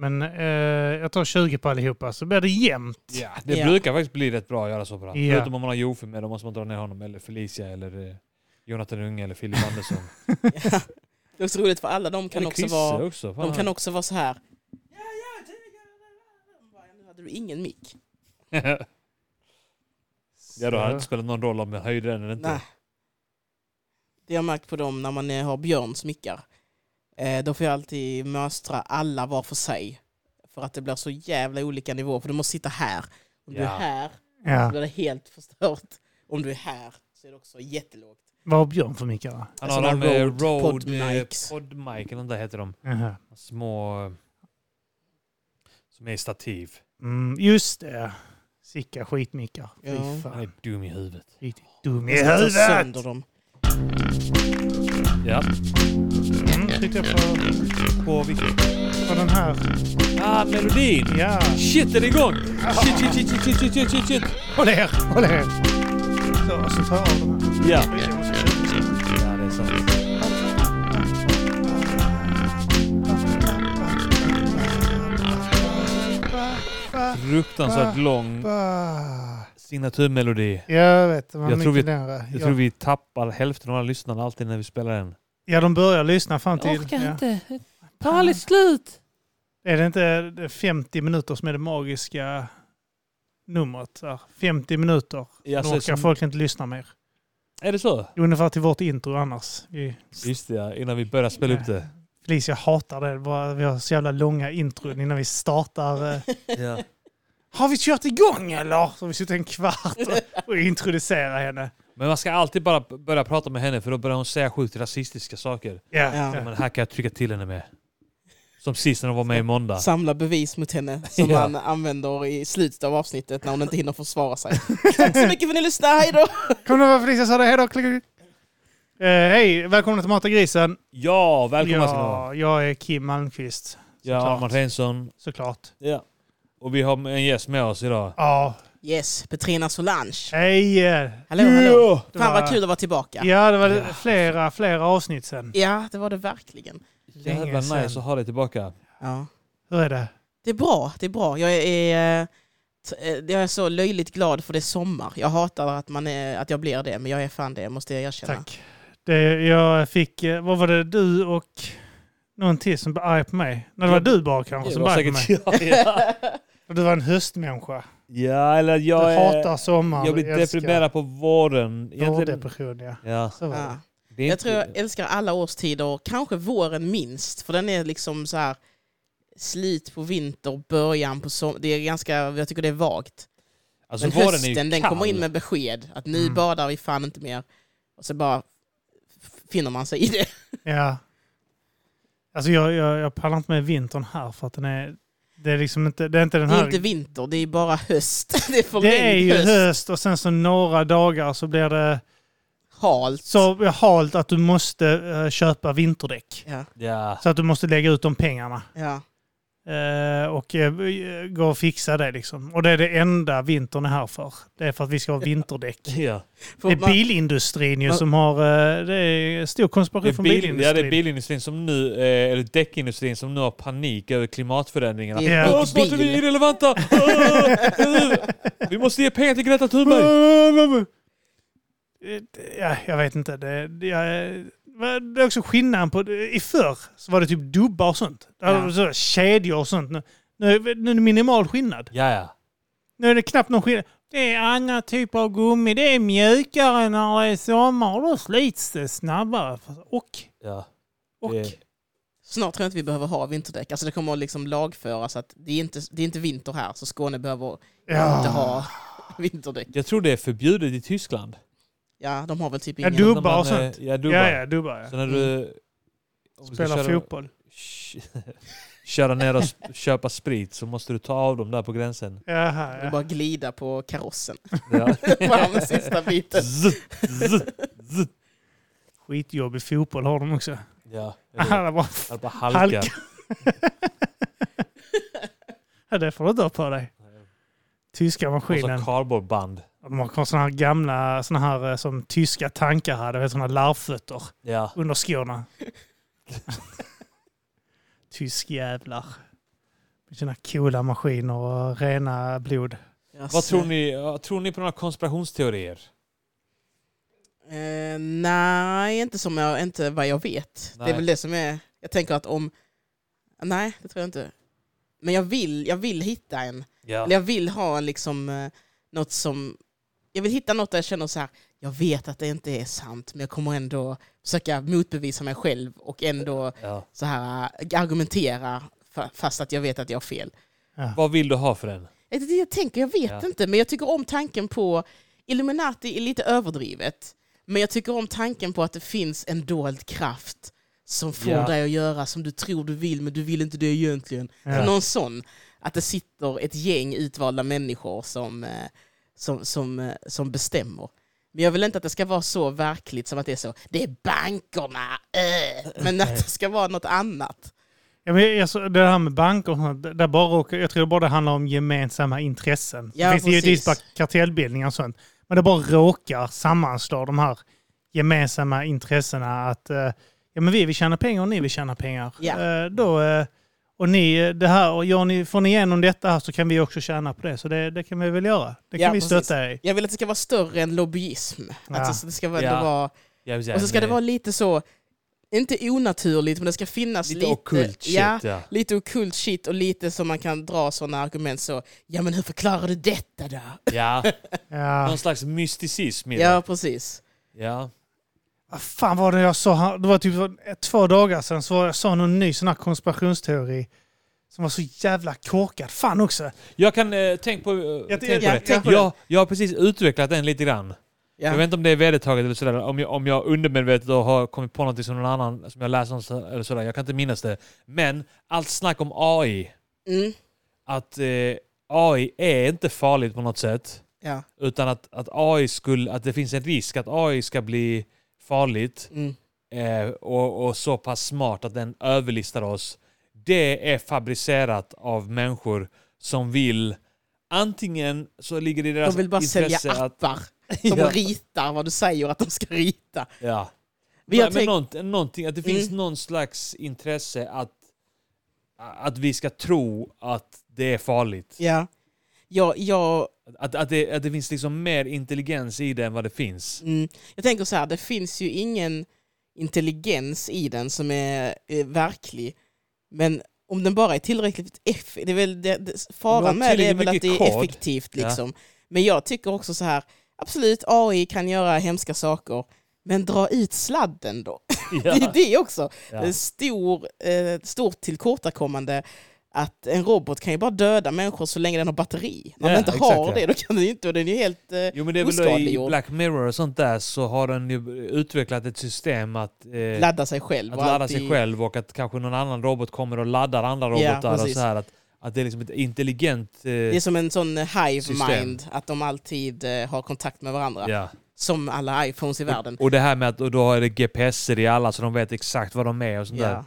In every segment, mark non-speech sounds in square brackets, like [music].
Men eh, jag tar 20 på allihopa så blir det jämnt. Ja, det Ja. brukar faktiskt bli rätt bra att göra så på den. Ja. Förutom om man har Jofi med, då måste man dra ner honom. Eller Felicia eller eh, Jonathan Unge eller Filip Andersson. [laughs] Ja. Det är också roligt för alla de kan eller också Chrisse vara också. Fan. De kan också vara så här. Ja, ja, det- Nu hade du ingen mick. ja, då hade det inte spelat någon roll om jag höjde den eller inte. Nej. Det har jag märkt på dem när man eh, har Björns mickar. Eh, då får jag alltid möstra alla var för sig. För att det blir så jävla olika nivåer. För du måste sitta här. Om du Ja. är här så Ja. blir det helt förstört. Om du är här så är det också jättelågt. Vad har Björn för mickar? då? Han Såna har de med Rode Rode Pod eh, eller något där heter de. Jaha. Små... eh, Som är stativ. Mm, just det. Sicka skitmickar. Fy Ja. Han fan. är dum i huvudet. Riktigt dum i Jag ska ta huvudet. sönder dem. Ja. Mm, tyckte jag på, på vilken? På den här. Ah, melodin! Ja. Shit, är igång? Ah. Shit, shit, shit, shit, shit, shit, shit, shit. Håll er, håll er. Så, och så tar jag av den här. Ja. Ja, det är sant. Fruktansvärt lång signaturmelodi. Jag vet, var Jag tror vi-. Jag Ja. tror vi tappar hälften av alla lyssnarna alltid när vi spelar den. ja, de börjar lyssna fram till... ja. inte. Ta aldrig slut. Är det inte det 50 minuter som är det magiska numret? Så här, 50 minuter. Ja, Då så orkar som- folk inte lyssna mer. Är det så? Ungefär till vårt intro annars. Vi, Just det, ja, innan vi börjar spela upp det. Felicia hatar det. Vi har så jävla långa intron innan vi startar. eh. [laughs] Ja. Har vi kört igång eller? Så har vi suttit en kvart och, [laughs] och introducera henne. Men man ska alltid bara börja prata med henne för då börjar hon säga sjukt rasistiska saker. Ja, Ja. ja. Men här kan jag trycka till henne med. Som sist när hon var med i måndag. Samla bevis mot henne som Ja. han använder i slutet av avsnittet när hon inte hinner försvara sig. [laughs] Tack så mycket för att ni lyssnade, hej då! Kommer du ihåg vad Felicia sa det? Hej då! Klick. Eh, Hej, välkomna till Mata Grisen. Ja, välkomna ska ni vara. Ja, jag är Kim Malmqvist. Ja, såklart. Armand Reinsson. Såklart. Ja. Och vi har en gäst med oss idag. Ja, Yes, Petrina Solange. hej! Hallå, hallå. Det Fan var- vad kul att vara tillbaka. Ja, det var Ja. flera, flera avsnitt sen. Ja, det var det verkligen. Jävla nice att ha dig tillbaka. Ja. Hur är det? Det är bra, det är bra. Jag är, eh, eh, jag är så löjligt glad för det är sommar. Jag hatar att, man är, att jag blir det, men jag är fan det, måste jag erkänna. Tack. Det, jag fick, eh, vad var det, du och någon till som blev arg på mig? Nej, det var du bara kanske som var arg på mig. ja, ja. [laughs] Och du var en höstmänniska. ja, eller Du jag hatar är... sommar. Jag du blir deprimerad på våren. Vårdepression, ja. Ja. Så var. Ja. Det Jag tror jag älskar alla årstider, kanske våren minst, för den är liksom så här slut på vinter, början på sommar. Det är ganska, jag tycker det är vagt. alltså, Men våren är hösten, ju den kommer in med besked att nu Mm. badar vi fan inte mer. Och så bara finner man sig i det. Ja. Alltså jag, jag, jag pallar inte med vintern här för att den är... Det är liksom inte, det är inte den Det är här... inte vinter, det är bara höst. [laughs] Det är förlängd det är ju höst. höst och sen så några dagar så blir det Halt. så halt att du måste eh, köpa vinterdäck. Ja, Ja. Så att du måste lägga ut de pengarna. ja. Eh, och eh, gå och fixa det liksom. Och det är det enda vintern är här för. Det är för att vi ska ha vinterdäck. [laughs] ja. Det är man- bilindustrin ju man- som har... eh, Det är stor konspiration från bil, ja, bilindustrin. det är bilindustrin som nu, eh, eller däckindustrin som nu har panik över klimatförändringarna. Ja. Åh, snart är vi irrelevanta! Vi måste ge pengar till Greta Thunberg! Ja, jag vet inte. Det, det, jag, det är också skillnaden på... I förr så var det typ dubbar och sånt. Det Ja. var så, kedjor och sånt. Nu, nu, nu är det minimal skillnad. Ja, ja. Nu är det knappt någon skillnad. Det är andra typer av gummi. Det är mjukare när det är sommar och då slits det snabbare. Och, ja. och. Det- Snart tror jag inte vi behöver ha vinterdäck. Alltså det kommer att liksom lagföras att det är, inte, det är inte vinter här, så Skåne behöver Ja. inte ha vinterdäck. Jag tror det är förbjudet i Tyskland. Ja, de har väl typ Ja, ingen... du- När Dubbar och sånt. Ja, dubbar. Ja, ja, dubbar. Så Ja. när du... du ska Spelar köra- fotboll. [laughs] köra ner och köpa sprit så måste du ta av dem där på gränsen. Jaha, ja. bara glida på karossen. [laughs] Ja. [laughs] Bara med sista biten. Zzz, zzz, zzz. Skitjobb i fotboll har de också. Ja, eller, bara, eller bara halka. Halka. ja, det får du inte ha på dig. Tyska Och maskinen. så cardboardband. De har såna här gamla, såna här eh, som tyska tankar hade, här larvfötter Ja. under skorna. [laughs] Tyskjävlar. Med sina coola maskiner och rena blod. Vad tror ni, tror ni på några konspirationsteorier? Eh, nej, inte, som jag, inte vad jag vet. Det Nej. är väl det som är... Jag tänker att om... Nej, det tror jag inte. Men jag vill, jag vill hitta en... Ja. Eller jag vill ha en liksom, eh, något som... Jag vill hitta något där jag känner så här, jag vet att det inte är sant, men jag kommer ändå försöka motbevisa mig själv och ändå Ja. så här eh, argumentera fa- fast att jag vet att jag har fel. Ja. Vad vill du ha för den? Jag, jag tänker, jag vet Ja. inte, men jag tycker om tanken på... Illuminati är lite överdrivet, men jag tycker om tanken på att det finns en dold kraft som får Ja. dig att göra som du tror du vill, men du vill inte det egentligen. Ja. Någon sån. Att det sitter ett gäng utvalda människor som, eh, som, som, eh, som bestämmer. Men jag vill inte att det ska vara så verkligt som att det är så, det är bankerna, äh. men att det ska vara något annat. Ja, men det här med banker där bara jag tror bara det handlar om gemensamma intressen. Ja, det finns givetvis bara kartellbildningar och sånt. Men det bara råkar sammanslå de här gemensamma intressena att eh, ja, men vi vill tjäna pengar och ni vill tjäna pengar. Ja. Då, och ni, det här, och gör ni, får ni igenom detta här så kan vi också tjäna på det. Så det, det kan vi väl göra. Det kan Ja, vi precis. stötta er i. Jag vill att det ska vara större än lobbyism. Ja. Alltså, så det ska väl Ja. vara, säga, och så ska det vara lite så, inte onaturligt, men det ska finnas lite, lite... ockult shit. ja, Ja. lite ockult shit och lite som man kan dra sådana argument så, ja men hur förklarar du detta då? Ja. [laughs] Ja. Någon slags mysticism i det. Ja, precis. Ja. Vad fan var det jag sa? Det var typ två dagar sedan så jag sa någon ny sån här konspirationsteori som var så jävla korkad. Fan också! Jag kan eh, tänk på, eh, Jag- tänk jag- på jag- det. tänk på jag, jag har precis utvecklat den lite grann. Ja. Jag vet inte om det är vedertaget eller sådär. Om jag, om jag undermedvetet då har kommit på något som någon annan som jag läst någonstans eller sådär. Jag kan inte minnas det. Men allt snack om AI. Mm. Att eh, AI är inte farligt på något sätt. Ja. Utan att, att AI skulle, att det finns en risk att AI ska bli farligt Mm. eh, och, och så pass smart att den överlistar oss. Det är fabricerat av människor som vill antingen så ligger det i deras De vill bara sälja intresse att... appar [laughs] som Ja. ritar vad du säger att de ska rita. Ja. Men jag Men, tänk- nånt, någonting, att det finns Mm. någon slags intresse att, att vi ska tro att det är farligt. Ja. Jag, jag, Att, att, det, att det finns liksom mer intelligens i det än vad det finns. mm, jag tänker så här, det finns ju ingen intelligens i den som är eh, verklig. Men om den bara är tillräckligt effektiv, det är väl det, det, faran med det är väl att det är kod. effektivt. Ja. Liksom. Men jag tycker också så här, absolut AI kan göra hemska saker, men dra ut sladden då. [laughs] Det är det också. Är Ja. stor, eh, stort tillkortakommande att en robot kan ju bara döda människor så länge den har batteri. När Ja, den inte exakt, har ja. det, då kan den ju inte, och den är ju helt... Eh, Jo men det är väl i. Black Mirror och sånt där så har den ju utvecklat ett system att, eh, ladda sig själv. att och ladda alltid- sig själv och att kanske någon annan robot kommer och laddar andra Ja, robotar. och precis. så här, att, att det är liksom ett intelligent... Eh, Det är som en sån eh, hive System. mind, att de alltid eh, har kontakt med varandra. ja. Som alla iPhones i världen. Och det här med att och då är det GPSer i alla så de vet exakt vad de är och sånt där.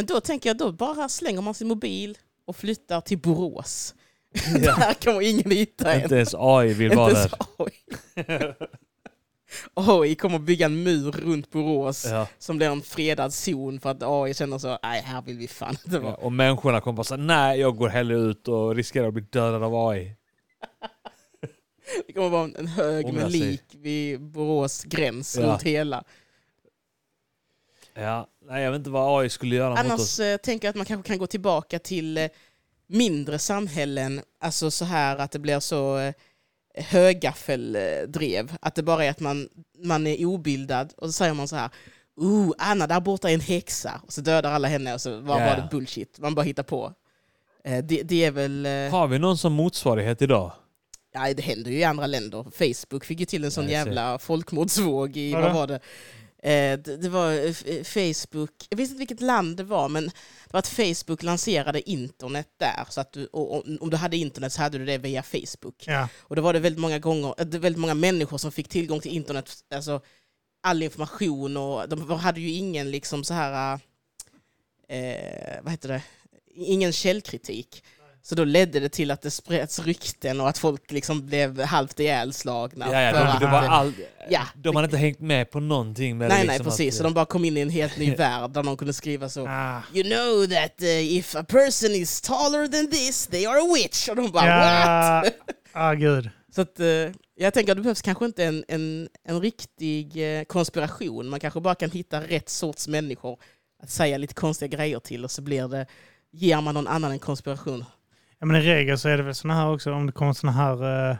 Ja. Men då tänker jag, då bara slänger man sin mobil och flyttar till Borås. [laughs] Där kommer ingen hitta en. Inte ens AI vill vara där. AI. AI [laughs] kommer bygga en mur runt Borås Ja. som blir en fredad zon för att AI känner så, nej här vill vi fan inte Ja, vara. och människorna kommer bara säga nej jag går hellre ut och riskerar att bli dödad av AI. [laughs] Det kommer vara en hög med lik vid Borås gräns Ja. runt hela. Ja, nej jag vet inte vad AI skulle göra mot oss. Annars eh, tänker jag att man kanske kan gå tillbaka till eh, mindre samhällen, alltså så här att det blir så eh, högaffeldrev, att det bara är att man, man är obildad och så säger man så här Oh, Anna, där borta är en häxa. Och så dödar alla henne och så var, Ja. det bullshit. Man bara hittar på. Eh, det, det är väl... eh, Har vi någon som motsvarighet idag? Ja, det händer ju i andra länder. Facebook fick ju till en sån Ja, jag ser. jävla folkmordsvåg i, Vadå? vad var det? Eh, det, var eh, f- Facebook, jag vet inte vilket land det var, men det var att Facebook lanserade internet där. Så att du, om du hade internet så hade du det via Facebook. Ja. Och då var det väldigt många gånger, eh, väldigt många människor som fick tillgång till internet, alltså all information och de hade ju ingen liksom så här, eh, vad heter det, ingen källkritik. Så då ledde det till att det spreds rykten och att folk liksom blev halvt ihjälslagna. Ja, ja, de, var eh, all, ja. de hade inte hängt med på någonting. Med Nej, det nej, liksom precis. Att, Så de bara kom in i en helt ny [laughs] värld där någon kunde skriva så. Ah. You know that uh, if a person is taller than this, they are a witch. Och de bara Ja, what? [laughs] ah, gud. Så att, eh, jag tänker att det behövs kanske inte en, en, en riktig eh, konspiration. Man kanske bara kan hitta rätt sorts människor att säga lite konstiga grejer till och så blir det, ger man någon annan en konspiration. Ja, men I regel så är det väl såna här också, om det kommer såna här, uh,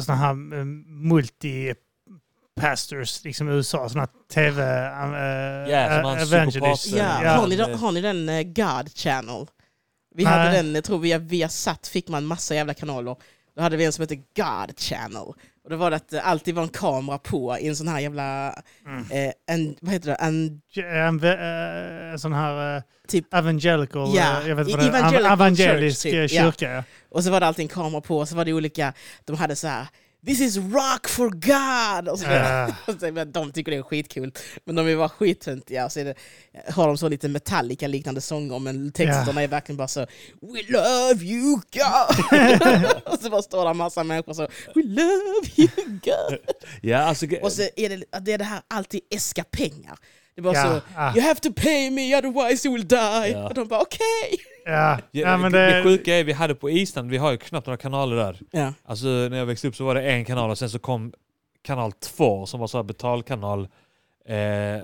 såna här uh, multi-pastors liksom i USA, såna här tv... Uh, Ja, som han evangelists. psykopat- Ja, Ja, har, ni, har ni den eh, God Channel? Vi Nej. hade den, jag tror via, via satt fick man massa jävla kanaler. Då hade vi en som hette God Channel. Och då var det att det alltid var en kamera på i en sån här jävla... Mm. Eh, en, vad heter det? En, En, uh, sån här uh, Typ- evangelical, Ja, eh, jag vet vad det evangelical evangelisk church, typ, eh, kyrka. Ja. och så var det alltid en kamera på och så var det olika... De hade så här... This is rock for God! Och så, [laughs] och så, men de tycker det är skitkul. Men de är bara skittöntiga. Så är det, har de så lite Metallica-liknande sånger men texterna är verkligen bara så We love you God! [laughs] och så bara står det en massa människor så We love you God! ja, alltså, Och så är det, det är det här alltid äska pengar. Det bara Ja, så ah. You have to pay me otherwise you will die! Ja. Och de bara okej! ja. Ja, ja, men det, det, sjuka är vi hade på Island, vi har ju knappt några kanaler där. Ja. Alltså när jag växte upp så var det en kanal och sen så kom kanal 2 som var så här betalkanal. Eh,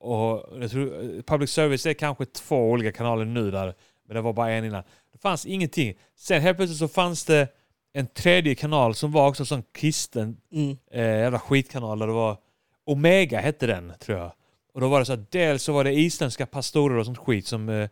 och jag tror, public service är kanske två olika kanaler nu där, men det var bara en innan. Det fanns ingenting. Sen helt plötsligt så fanns det en tredje kanal som var också sån kristen Mm. eh, jävla skitkanal där det var Omega hette den tror jag. Och då var det så att dels så var det isländska pastorer och sånt skit som eh,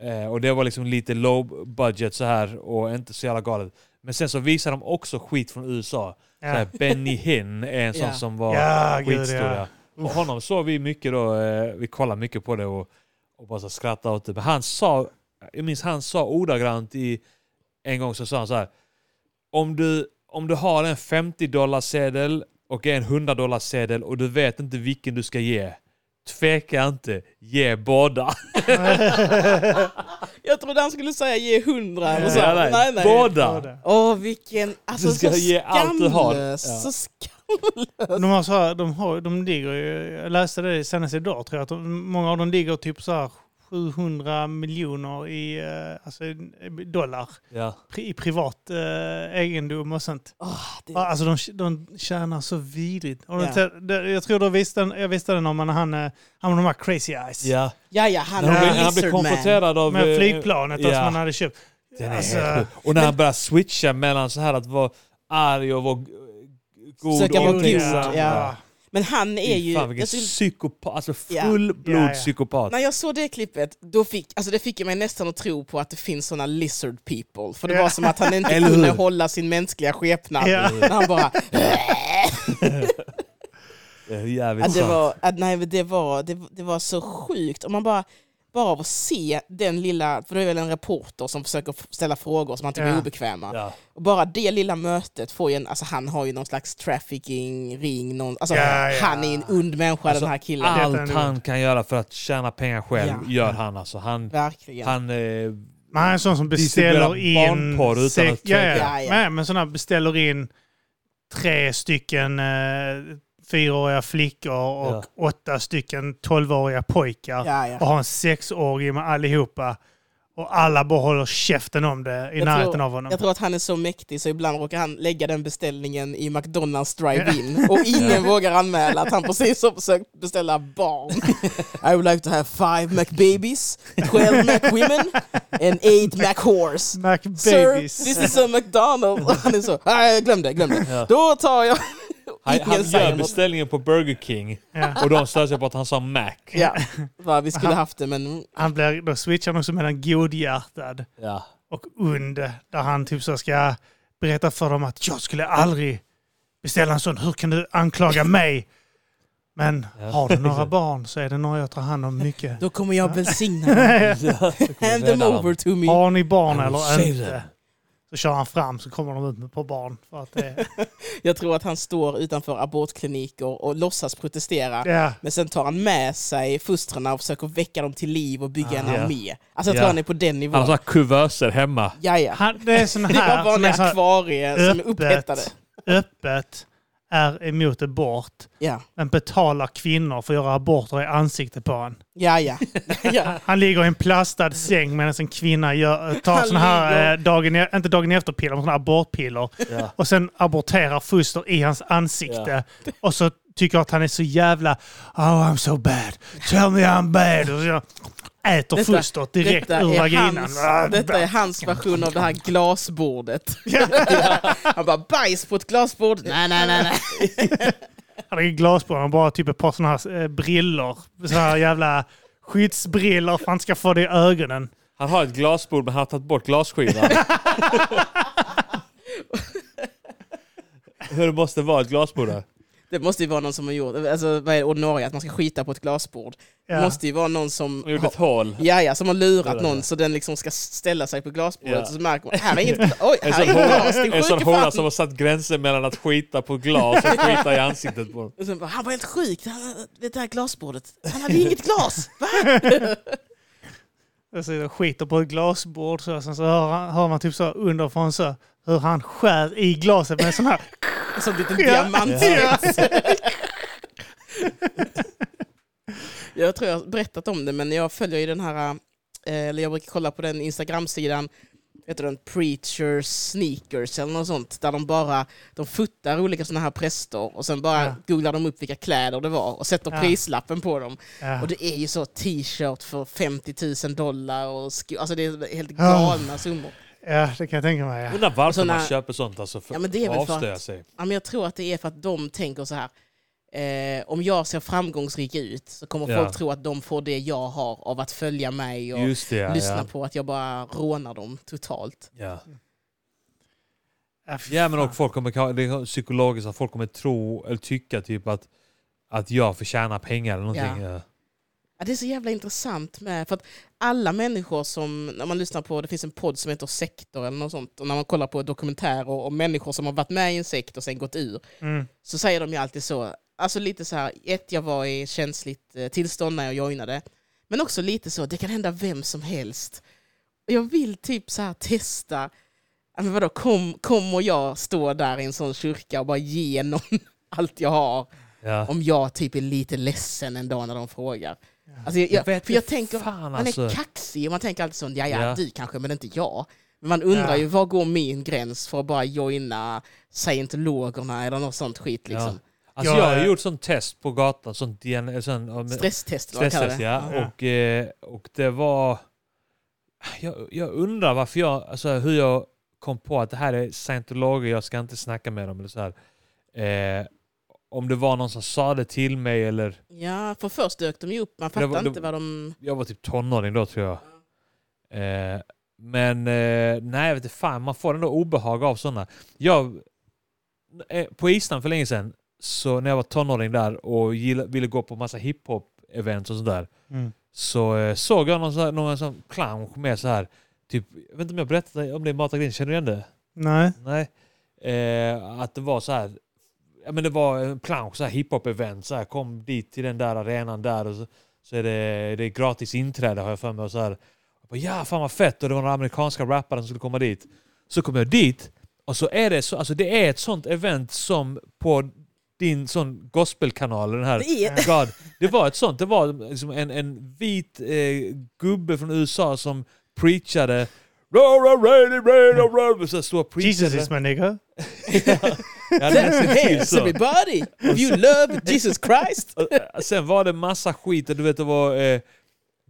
eh, och det var liksom lite low budget så här och inte så jävla galet. Men sen så visade de också skit från USA. Ja. Benny Hinn är en [laughs] sån Ja. som var Ja, skitstor. Ja. Och honom såg vi mycket då, eh, vi kollade mycket på det och, och bara så skrattade åt det. Men han sa, jag minns han sa ordagrant i, en gång så sa han så här. Om du, om du har en 50 dollar sedel och en 100 dollar sedel och du vet inte vilken du ska ge. Tveka inte, ge båda. [laughs] Jag trodde han skulle säga ge hundra eller så. Ja, nej, nej, nej. Båda! Åh vilken... Alltså Du ska så ge allt du har. skamlös. Ja. Så skamlös. De, har så här, de, har, de ligger ju, jag läste det senast idag tror jag, att de, många av dem ligger typ så här 700 miljoner i eh, alltså, dollar Ja. i privat eh, egendom och sånt. Åh, det, Alltså de, de tjänar så vidrigt. Och Ja. det, jag tror du visste, jag visste den om han, han, eh, han med de här crazy eyes. ja. ja, ja, han Han, en han blev konfronterad av... Med eh, flygplanet ja. som han hade köpt. Den är Alltså. Och när han börjar switcha mellan så här att vara arg och vara god Försöka och vara god, omtänksam. ja. Men han är ju... Fan vilken psykopat, alltså Ja. fullblod Ja, ja. psykopat. när jag såg det klippet, då fick, alltså det fick mig nästan att tro på att det finns såna lizard people. För det Ja. var som att han inte kunde hålla sin mänskliga skepnad. Ja. När han bara... [laughs] Det Ja, var, nej, det, var, det, det var så sjukt. Och man bara, bara av att se den lilla, för det är väl en reporter som försöker ställa frågor som han tycker Ja. är obekväma. Ja. Och bara det lilla mötet får ju en, alltså han har ju någon slags trafficking ring, någon, alltså Ja, ja. han är en ond människa Alltså, den här killen. Allt han kan göra för att tjäna pengar själv Ja. gör han alltså. Han, Verkligen. han eh, Men han är en sån som beställer in... utan att ja, ja. Ja, ja. Nej, men sådana beställer in tre stycken eh, fyraåriga flickor och Ja. åtta stycken tolvåriga pojkar. ja, ja. Och har en sexårig med allihopa. Och alla bara håller käften om det i Jag närheten tror- av honom. Jag tror att han är så mäktig så ibland råkar han lägga den beställningen i McDonalds drive-in och ingen vågar anmäla att han precis har försökt beställa barn. I would like to have five McBabies, 12 McWomen and eight McHorse. Sir, McBabies. this is a McDonald's. Och han är så, nej glöm det, glöm det. Ja. Då tar jag... han, han gör något. beställningen på Burger King Ja. och de stör sig på att han sa Mac. Ja, [laughs] va, vi skulle haft det men... Han blir, då switchar han också mellan godhjärtad Ja. och und. Där han typ så ska berätta för dem att jag skulle aldrig beställa en sån. Hur kan du anklaga [laughs] mig? Men Ja. har du några [laughs] barn så är det några jag tar hand om mycket. Då kommer jag välsigna dem. Hand them over to me. Har ni barn eller inte? Så kör han fram så kommer de ut par barn. För att det, [laughs] Jag tror att han står utanför abortkliniker och låtsas protestera. ja, Men sen tar han med sig fostrarna och försöker väcka dem till liv och bygga en Ah. Ja. armé. Alltså jag Ja. tror han är på den Han har nivån. sådana kuvöser hemma. Jaja. han, det är sån [laughs] Det var här som vanliga här akvarier som är upphettade. öppet är emot abort. Ja, Men betalar kvinnor för att göra aborter i ansiktet på en. ja, ja. [laughs] ja. Han ligger i en plastad säng medan en kvinna gör, tar Han såna här, eh, dagen, e- inte dagen efter-piller, men här abortpiller. Ja. Och sen aborterar foster i hans ansikte. Och så tycker att han är så jävla Oh I'm so bad, tell me I'm bad. Och så äter Detta- fostret direkt Detta ur är, vaginan. hans, detta är hans version av det här glasbordet. [laughs] [laughs] Han bara bajs på ett glasbord. Nej, nej, nej. nej. [laughs] Han har glasbord, han har bara typ ett par såna här eh, brillor. Såna här jävla skyddsbrillor för att han ska få det i ögonen. Han har ett glasbord men han har tagit bort glasskivan. Hur det måste vara ett glasbord där. Det måste ju vara någon som har gjort, alltså vad är ordinarie, att man ska skita på ett glasbord. Det Ja. måste ju vara någon som gjorde har, ett hål. ja, ja, som har lurat Det där. någon så den liksom ska ställa sig på glasbordet Ja. och så märker man, här är inget, [laughs] oj, här är inget glas, din en sån hora som har satt gränser mellan att skita på glas och skita i ansiktet på Och sen bara, han var helt sjuk, han, det här glasbordet, han hade inget glas! Va? [laughs] Och skiter på ett glasbord så, sen så hör, han- hör man typ så underifrån så hur han skär i glaset med en sån här... Sån liten diamant. Ja. Jag tror jag har berättat om det, men jag följer ju den här, eh, eller jag brukar kolla på den Instagram-sidan, heter den Preacher Sneakers eller något sånt, där de bara de fotar olika sådana här präster och sen bara Ja. googlar de upp vilka kläder det var och sätter Ja. prislappen på dem. Ja. Och det är ju så t-shirt för 50 000 dollar och alltså det är helt galna summor. Ja, det kan jag tänka mig. Ja. Undrar varför Såna- man köper sånt alltså för Ja, men det är väl att för avslöja att- sig. Ja, men jag tror att det är för att de tänker så här. Eh, om jag ser framgångsrik ut så kommer Ja. folk tro att de får det jag har av att följa mig och Just det, ja. lyssna ja. på att jag bara rånar dem totalt. Ja. Ja, fy ja men fan. och folk kommer, det är psykologiskt att folk kommer tro eller tycka typ att, att jag förtjänar pengar eller någonting. Ja. Ja, det är så jävla intressant med, för att alla människor som, när man lyssnar på, det finns en podd som heter Sektor eller något sånt, och när man kollar på dokumentärer om människor som har varit med i en sekt och sen gått ur, Mm. så säger de ju alltid så, alltså lite så här, ett, jag var i känsligt eh, tillstånd när jag joinade, men också lite så, det kan hända vem som helst. Jag vill typ så här testa, men vadå, kom, kommer jag stå där i en sån kyrka och bara ge någon [laughs] allt jag har, Ja. om jag typ är lite ledsen en dag när de frågar. Alltså jag, Jag vet för jag tänker, fan, man alltså. är kaxig och man tänker alltid så, ja, ja du kanske men inte jag. Men man undrar Ja. ju, var går min gräns för att bara joina scientologerna eller något sånt skit liksom. Alltså Jag jag har gjort sånt test på gatan, sånt DNA, Stresstest stresstest. Ja. Och, eh, och det var... Jag, jag undrar varför jag, alltså hur jag kom på att det här är scientologer, jag ska inte snacka med dem eller så här. Eh, om det var någon som sa det till mig eller... Ja, för först dök de ju upp, man fattar var- inte vad de... Jag var typ tonåring då tror jag. Eh, men eh, nej, jag vet inte fan, man får ändå obehag av sådana. Jag, eh, på Island för länge sedan, så när jag var tonåring där och gilla, ville gå på massa hiphop-events och sådär, Mm. så eh, såg jag någon, sån här- någon sån clown med så här typ, jag vet inte om jag berättade om det i Mata känner du igen det? Nej. Nej. Eh, att det var så här. Ja, men det var en plansch, så här hiphop-event. Så här, kom dit till den där arenan där och så, så är det, det är gratis inträde har jag för mig. Och så här. Jag bara, ja, fan vad fett. Och det var några amerikanska rappare som skulle komma dit. Så kom jag dit och så är det så, alltså det är ett sånt event som på din sån gospelkanal, den här Det. God. Det var ett sånt. Det var liksom en, en vit eh, gubbe från USA som preachade. Så stod och Jesus preachade. is my nigga. [laughs] [laughs] Ja, nästan till Yes, så. everybody! If you love Jesus Christ! [laughs] Och, eh, Sen var det massa skit. Du vet, det var, eh,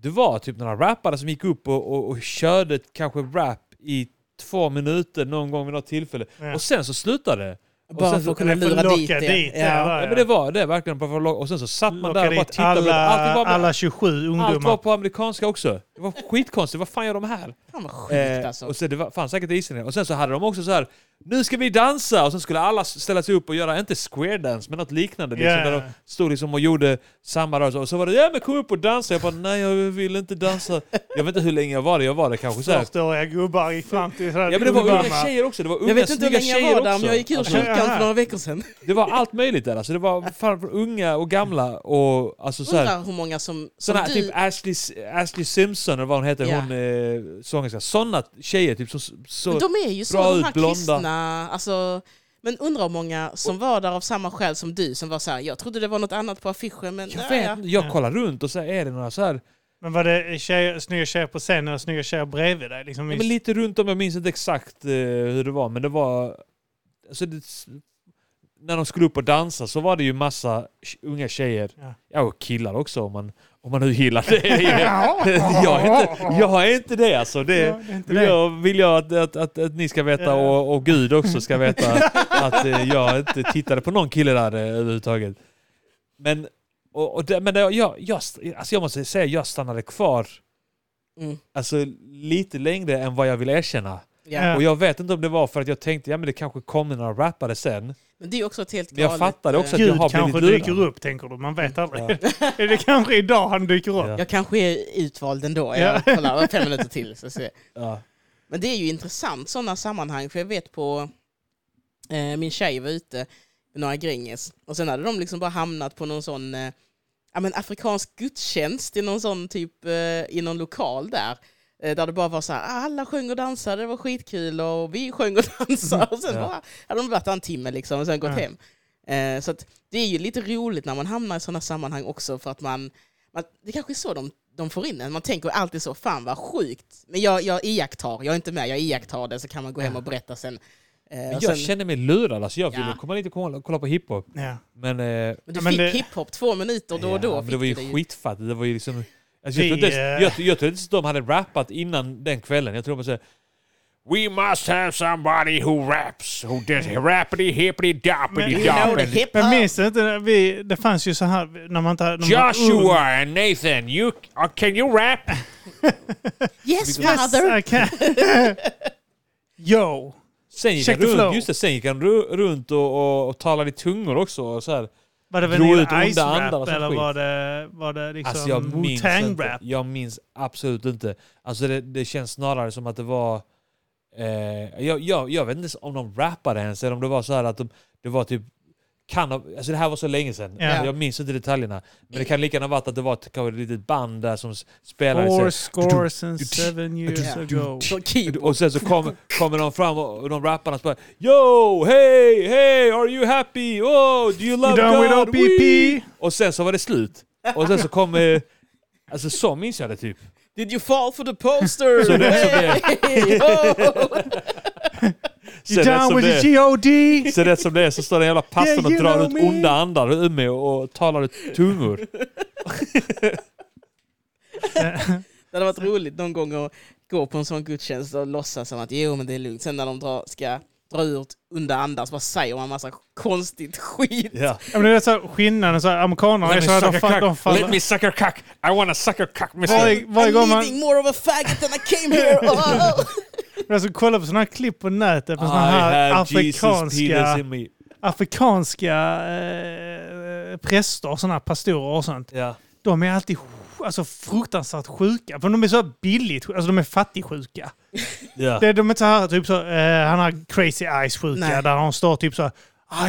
det var typ några rappare som gick upp och, och, och körde kanske rap i två minuter någon gång vid något tillfälle. Ja. Och sen så slutade det. Bara sen för så- att kunna lura att dit locka det. dit Ja. va? Ja, men det var det verkligen. Bara för att och sen så satt man Locka där och bara dit tittade. alla, Allt var, alla 27 allt ungdomar. var på amerikanska också. Det var skitkonstigt. Vad fan gör de här? Fan vad sjukt Eh, alltså. och så det var, fanns säkert islänningar. Och sen så hade de också så här nu ska vi dansa! Och så skulle alla ställa sig upp och göra, inte square dance, men något liknande. Liksom. Där de stod liksom och gjorde samma rörelse. Och så var det ja men kom upp och dansa. Jag bara nej jag vill inte dansa. Jag vet inte hur länge jag var det. Jag var det kanske så här. 40-åriga gubbar gick fram till sådär Ja men det var unga tjejer också. Det var unga Jag vet inte hur länge jag var där, också. men jag gick ur Alltså, kyrkan ja. för några veckor sedan. det var allt möjligt där. Alltså, det var fan unga och gamla och alltså så här, Undrar hur många som... som Såna här, du, typ Ashley, Ashley Simpson eller vad hon heter, Ja. hon eh, sångerska. Såna tjejer typ som så... Men de är ju så, bra de ut, här blonda. kristna. Alltså, men undrar hur många som var där av samma skäl som du, som var så här, jag trodde det var något annat på affischen, men jag ja, vet jag Ja. kollar runt och så är det några så här, Men var det tjejer, snygga tjejer på scenen och snygga tjejer bredvid dig? Liksom, ja, men lite runt om, jag minns inte exakt eh, hur det var, men det var... Alltså det, när de skulle upp och dansa så var det ju massa unga tjejer, Ja. ja och killar också man, om man nu gillar det. [laughs] [laughs] jag, är inte, jag är inte det alltså. Det, Ja, det inte vill, det. jag, vill jag att, att, att, att ni ska veta och, och Gud också ska veta [laughs] att eh, jag inte tittade på någon kille där eh, överhuvudtaget. Men, och, och det, men jag, jag, alltså jag måste säga jag stannade kvar Mm. alltså, lite längre än vad jag vill erkänna. Ja. Och jag vet inte om det var för att jag tänkte ja men det kanske kommer några rappare sen. Men det är också ett helt Men jag galet, fattade också eh, att jag Gud har kanske blivit dyker upp, tänker du. Man vet aldrig. Ja. [laughs] är det kanske idag han dyker upp? Ja. Jag kanske är utvald ändå. Ja. Jag kollar fem minuter till. Så ser. Ja. Men det är ju intressant sådana sammanhang, för jag vet på... Eh, min tjej var ute med några gränges och sen hade de liksom bara hamnat på någon sån eh, ja, men afrikansk gudstjänst i någon sån typ eh, i någon lokal där. Eh, där det bara var så här, "Ah, alla sjöng och dansade, det var skitkul och vi sjöng och dansade. Och sen Ja. bara, hade de varit där en timme liksom och sen gått Ja. hem. Eh, så att det är ju lite roligt när man hamnar i sådana sammanhang också för att man, man det kanske är så de, de får in en. Man tänker alltid så, fan vad sjukt. Men jag, jag iakttar, jag är inte med, jag iakttar det så kan man gå hem och berätta sen. Eh, Men jag sen känner mig lurad. Alltså jag ville Ja. komma dit och kolla, kolla på hiphop. Ja. Men, eh, men du Ja, men fick det- hiphop två minuter då och då. ja, det var ju du skitfattigt. Det var ju liksom... Alltså, jag, Vi, tror inte, eh, ens- jag, jag tror inte ens de hade rappat innan den kvällen. Jag tror de säger We must have somebody who raps, who does rappity hippity doppity doppity. Men minns du inte, vi, det fanns ju så här när man inte... När man. Joshua and Nathan, you, uh, can you rap? [laughs] Yes Yes, father! I can. [laughs] Yo! Sen gick, Check han the runt, flow. just det, sen gick han ru- runt och, och, och talade i tungor också. Och så här. Var det onda ice rap eller skit. var det, var det liksom Alltså jag minns inte. Rap? Jag minns absolut inte. Alltså det, det känns snarare som att det var... Eh, jag, jag, jag vet inte om de rappade ens eller om det var så här att de, det var typ... Kan ha, alltså det här var så länge sedan. Ja. Jag minns inte detaljerna. Men det kan lika gärna ha varit att det var ett, ett litet band där som spelade. så- Four scores and seven years ago. Och sen så kom, kommer de fram och de rapparna och bara Yo! Hey! Hey! Are you happy? Oh! Do you You love with God? OPP? Wee!" Och sen så var det slut. Och sen så kom... Eh, alltså så minns jag det typ. Did you fall for the poster? Så det- så det- [laughs] Hey, ho! Så You rätt down with det the är- G.O.D? Så rätt som det är så står den jävla pastorn Yeah, och drar ut onda andar ur mig och, talar ut tungor. [laughs] Det hade varit roligt någon gång att gå på en sån gudstjänst och låtsas som att jo men det är lugnt. Sen när de drar, ska dra ut under andan så bara säger man massa konstigt skit. Ja. Ja, men det är så här, skillnaden, så här, amerikanerna är Let så me att de, suck a fa- de faller... Let me suck your cock. I wanna suck your cock. mister. Varje, varje I'm man more of a faggot than I came here. [laughs] Oh. Alltså, kollar på sådana här klipp på nätet på sådana här afrikanska, afrikanska eh, präster, sådana här pastorer och sånt. Ja. De är alltid alltså, fruktansvärt sjuka. För de är så billigt sjuka. Alltså de är fattigsjuka. Ja. Det, de är inte så här, typ så, eh, han har crazy eyes-sjuka Nej. där de står typ så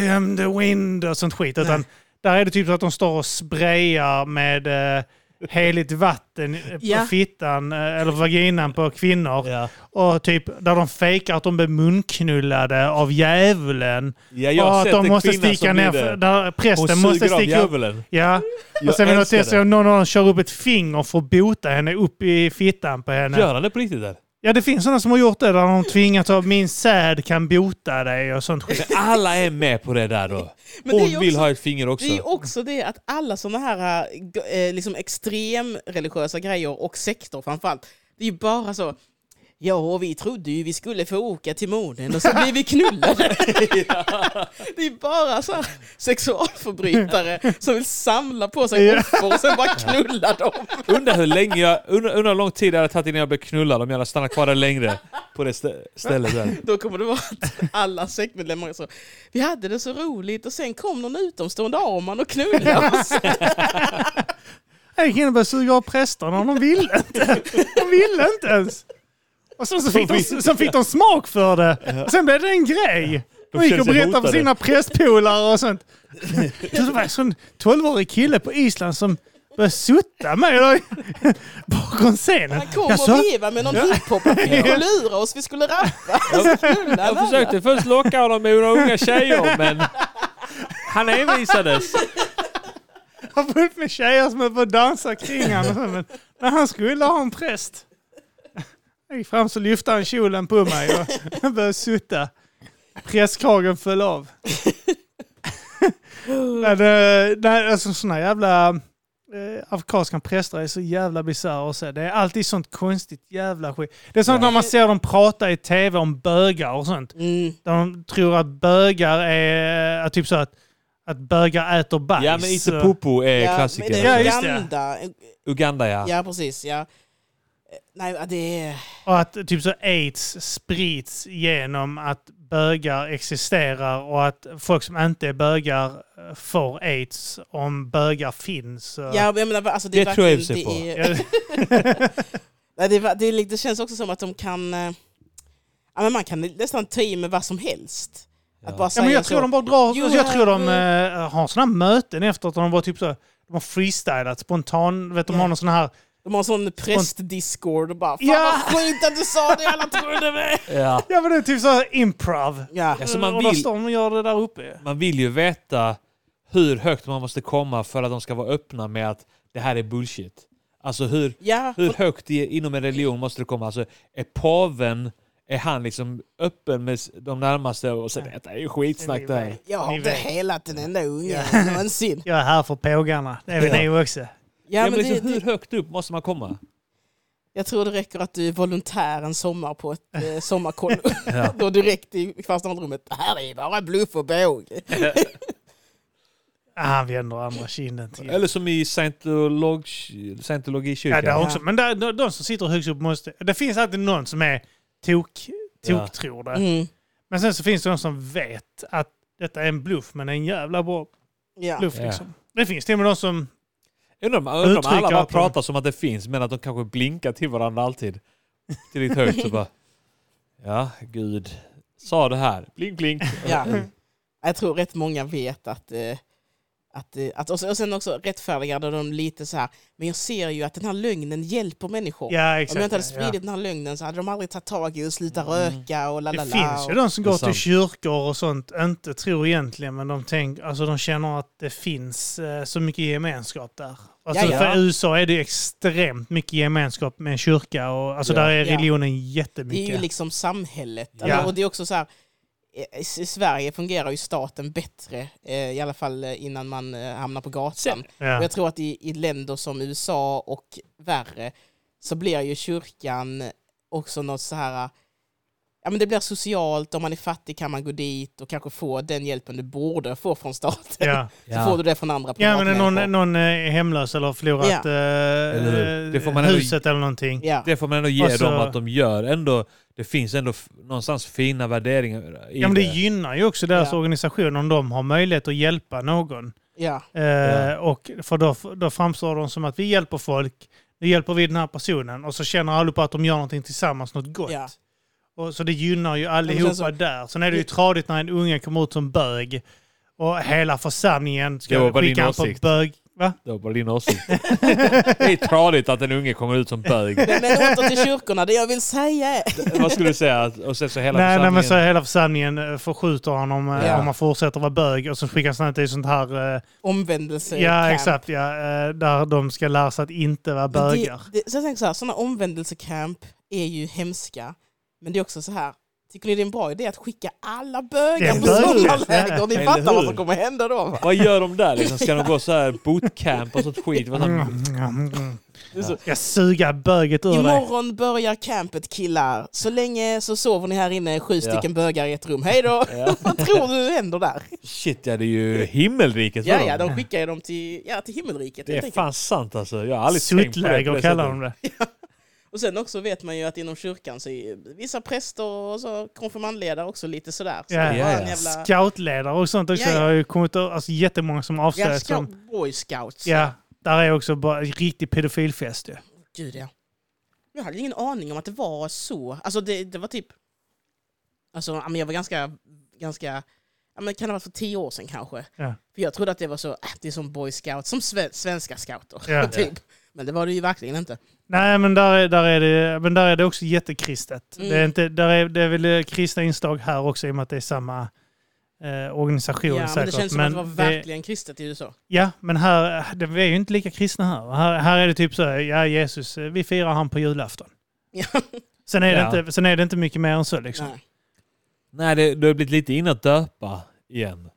I am the wind och sånt skit. Utan där är det typ så att de står och sprayar med eh, heligt vatten på Ja. fittan eh, eller vaginan på kvinnor. Ja. Och typ där de fejkar att de blir munknullade av djävulen. Ja, jag och har att sett de måste sticka ner, för- där prästen måste sticka upp. Ja, Jag och sen vill de testa om någon av dem kör upp ett finger för att bota henne upp i fittan på henne. Gör han det på riktigt där? Ja, det finns sådana som har gjort det där de tvingat av min säd kan bota dig och sånt skit. Alla är med på det där då. [laughs] Men det är Hon ju vill också- ha ett finger också. Det är också det att alla sådana här eh, liksom extremreligiösa grejer och sektor framförallt, det är ju bara så Ja, och vi trodde ju vi skulle få åka till månen och så blev vi knullade. [laughs] Det är bara så sexualförbrytare som vill samla på sig offer och sen bara knulla dem. Undrar hur länge jag, undrar, undrar hur lång tid det hade tagit innan jag blev knullad om jag hade stannat kvar där längre. På det stä- stället där. Då kommer det vara att alla sektmedlemmar så, vi hade det så roligt och sen kom någon utomstående Arman och knullade oss. [laughs] Jag och började suga av prästerna de ville inte. De ville inte ens. Och sen så fick, de, sen fick de smak för det. Och sen blev det en grej. De gick och berättade för sina prästpolare och sånt. Så det var en sån 12-årig kille på Island som började sutta mig [laughs] bakom scenen. Han kom och vevade med någon hiphop och fick och lura oss, vi skulle rappa. Jag försökte först locka honom med några unga tjejer men han envisades. har fullt med tjejer som är på att dansa kring honom. och så, Men när han skulle ha en präst. Jag gick fram så lyfte han kjolen på mig och [laughs] började sutta. Prästkragen föll av. [laughs] nej, alltså sådana jävla eh, afrikanska präster är så jävla bisarra att se. Det är alltid sånt konstigt jävla skit. Det är sånt Ja. när man ser dem prata i tv om bögar och sånt. Mm. De tror att bögar är, att typ så att, att bögar äter bajs. Ja men inte Popo är Ja, klassiker. men det Ja, är just det. Uganda. Uganda ja. Ja, precis. Ja. Nej, det är... Och att typ så aids sprids genom att bögar existerar och att folk som inte är bögar eh, får aids om bögar finns. Ja, men jag menar, alltså, det, är Det tror jag det är- [laughs] Nej, det, är- det, är, det känns också som att de kan... eh, Ja, men man kan nästan ta i med vad som helst. Att bara Ja, men jag så. tror de bara drar, Jo, alltså, jag tror de eh, har sådana möten efteråt och de bara typ så, de har freestylat spontan, vet de Ja. har någon sån här, De har sån präst-discord och bara Fan Ja. vad sjukt att du sa det, alla trodde mig! [laughs] Ja. ja men det är typ så här improv. Ja. Alltså, man och då vill- står de och gör det där uppe. Man vill ju veta hur högt man måste komma för att de ska vara öppna med att det här är bullshit. Alltså hur, Ja, hur högt i, inom en religion måste det komma? Alltså är paven, är han liksom öppen med de närmaste och säger detta är ju skitsnack det här. jag har inte helat en enda unge någonsin. [laughs] Jag är här för pågarna, det är vi Ja. ni också. Ja, Ja, men men det, liksom, det, hur högt upp måste man komma? jag tror det räcker att du är volontär en sommar på ett eh, [laughs] sommarkollo. Ja. [laughs] Då direkt i kvartssamtalsrummet. Det här är bara bluff och båg. [laughs] Ah, han vänder andra kinden till. Eller som i scientolog- Ja, scientologikyrkan. också. Men där, de, de som sitter högst upp måste... Det finns alltid någon som är tok, Ja. toktror det. Mm. Men sen så finns det de som vet att detta är en bluff, men en jävla bra Ja. bluff. Ja. Liksom. Det finns till och med de som... Undrar om, undrar om alla bara pratar som att det finns men att de kanske blinkar till varandra alltid. Tillräckligt högt så bara... Ja, gud. Sa det här. Blink, blink. Ja. Jag tror rätt många vet att... eh, att, eh, att och sen- och sen också rättfärdigar de lite så här, men jag ser ju att den här lögnen hjälper människor. Ja, Om exakt. jag inte hade ja. spridit den här lögnen så hade de aldrig tagit tag i att sluta Mm. röka och la la Det finns ju de som går till kyrkor och sånt, inte tror egentligen, men de, tänk, alltså de känner att det finns eh, så mycket gemenskap där. Alltså Ja, ja. För USA är det ju extremt mycket gemenskap med en kyrka och alltså Ja. där är Ja. religionen Det är jättemycket. ju liksom samhället. Ja. Alltså, och det är också så här, i i Sverige fungerar ju staten bättre, eh, i alla fall eh, innan man eh, hamnar på gatan. Och ja. jag tror att i, i länder som USA och värre så blir ju kyrkan också något så här... Ja, men det blir socialt, om man är fattig kan man gå dit och kanske få den hjälpen du borde få från staten. Ja. [laughs] Så får du det från andra ja, men någon, någon är hemlös eller har förlorat Ja. eh? Det får man ändå- huset eller någonting. Ja. Det får man ändå ge så- dem att de gör. Ändå, det finns ändå någonstans fina värderingar Ja, men det det. gynnar ju också deras Ja. organisation om de har möjlighet att hjälpa någon. Ja. Eh, Ja. och för då, då framstår de som att vi hjälper folk, nu hjälper vi den här personen och så känner alla på att de gör någonting tillsammans, något gott. Ja. Och, så det gynnar ju allihopa sen så- där. Sen är det ju tradigt när en unge kommer ut som bög och hela församlingen ska skicka på bög... Va? Det var bara din åsikt. det är tradigt att en unge kommer ut som bög. Men, åter till kyrkorna, det jag vill säga är... Vad skulle du säga? Att- Och sen så hela Nej, nej, församlingen... men så hela församlingen eh, förskjuter honom eh, Ja. om han fortsätter vara bög och så skickas han till sånt här... eh, Omvändelse. ja, camp. exakt. Ja, eh, där de ska lära sig att inte vara bögar. Det, det, så jag tänker så här, sådana omvändelsecamp är ju hemska. Men det är också så här, Tycker ni det är en bra idé att skicka alla bögar på sommarläger? Ni fattar vad som kommer hända då va? Vad gör de där liksom? Ska de gå så här bootcamp och sånt skit? Vad Mm, mm, mm. Så, Jag suga böget ur dig. Imorgon börjar campet killar. Så länge så sover ni här inne sju Ja. stycken bögar i ett rum. Hej då! Ja. [laughs] Vad tror du händer där? Shit ja, det är ju himmelriket Ja, ja, de skickar ju dem till, ja, till himmelriket. Det är fan sant alltså. Jag har aldrig tänkt på det. på Suttläger kallar de det. [laughs] Och sen också vet man ju att inom kyrkan så är vissa präster och så konfirmandledare också lite sådär. Så Ja, ja, ja. jävla... Scoutledare och sånt också. Ja, ja. Har ju kommit alltså, jättemånga som Ja, avslöjat som... scout, boy scouts. Ja, där är också bara riktig pedofilfest ju. Gud ja. Jag hade ingen aning om att det var så. Alltså det, det var typ... Alltså ja, jag var ganska... ganska ja, men kan det ha varit för tio år sedan kanske? Ja. För jag trodde att det var så, äh, det är som boy scout, som sve, svenska scouter. Ja. [laughs] typ. Men det var det ju verkligen inte. Nej, men där är, där är, det, men där är det också jättekristet. Mm. Det, är inte, där är, det är väl eh, kristna inslag här också i och med att det är samma eh, organisation Ja, men säkert. det känns som att det var verkligen kristet i USA. Ja, men här, det, vi är ju inte lika kristna här. Här, här är det typ så här, ja Jesus, eh, vi firar han på julafton. Ja. [laughs] Sen är, Ja. det, inte, sen är det inte mycket mer än så liksom. Nej. Nej, det, det har blivit lite in att döpa igen.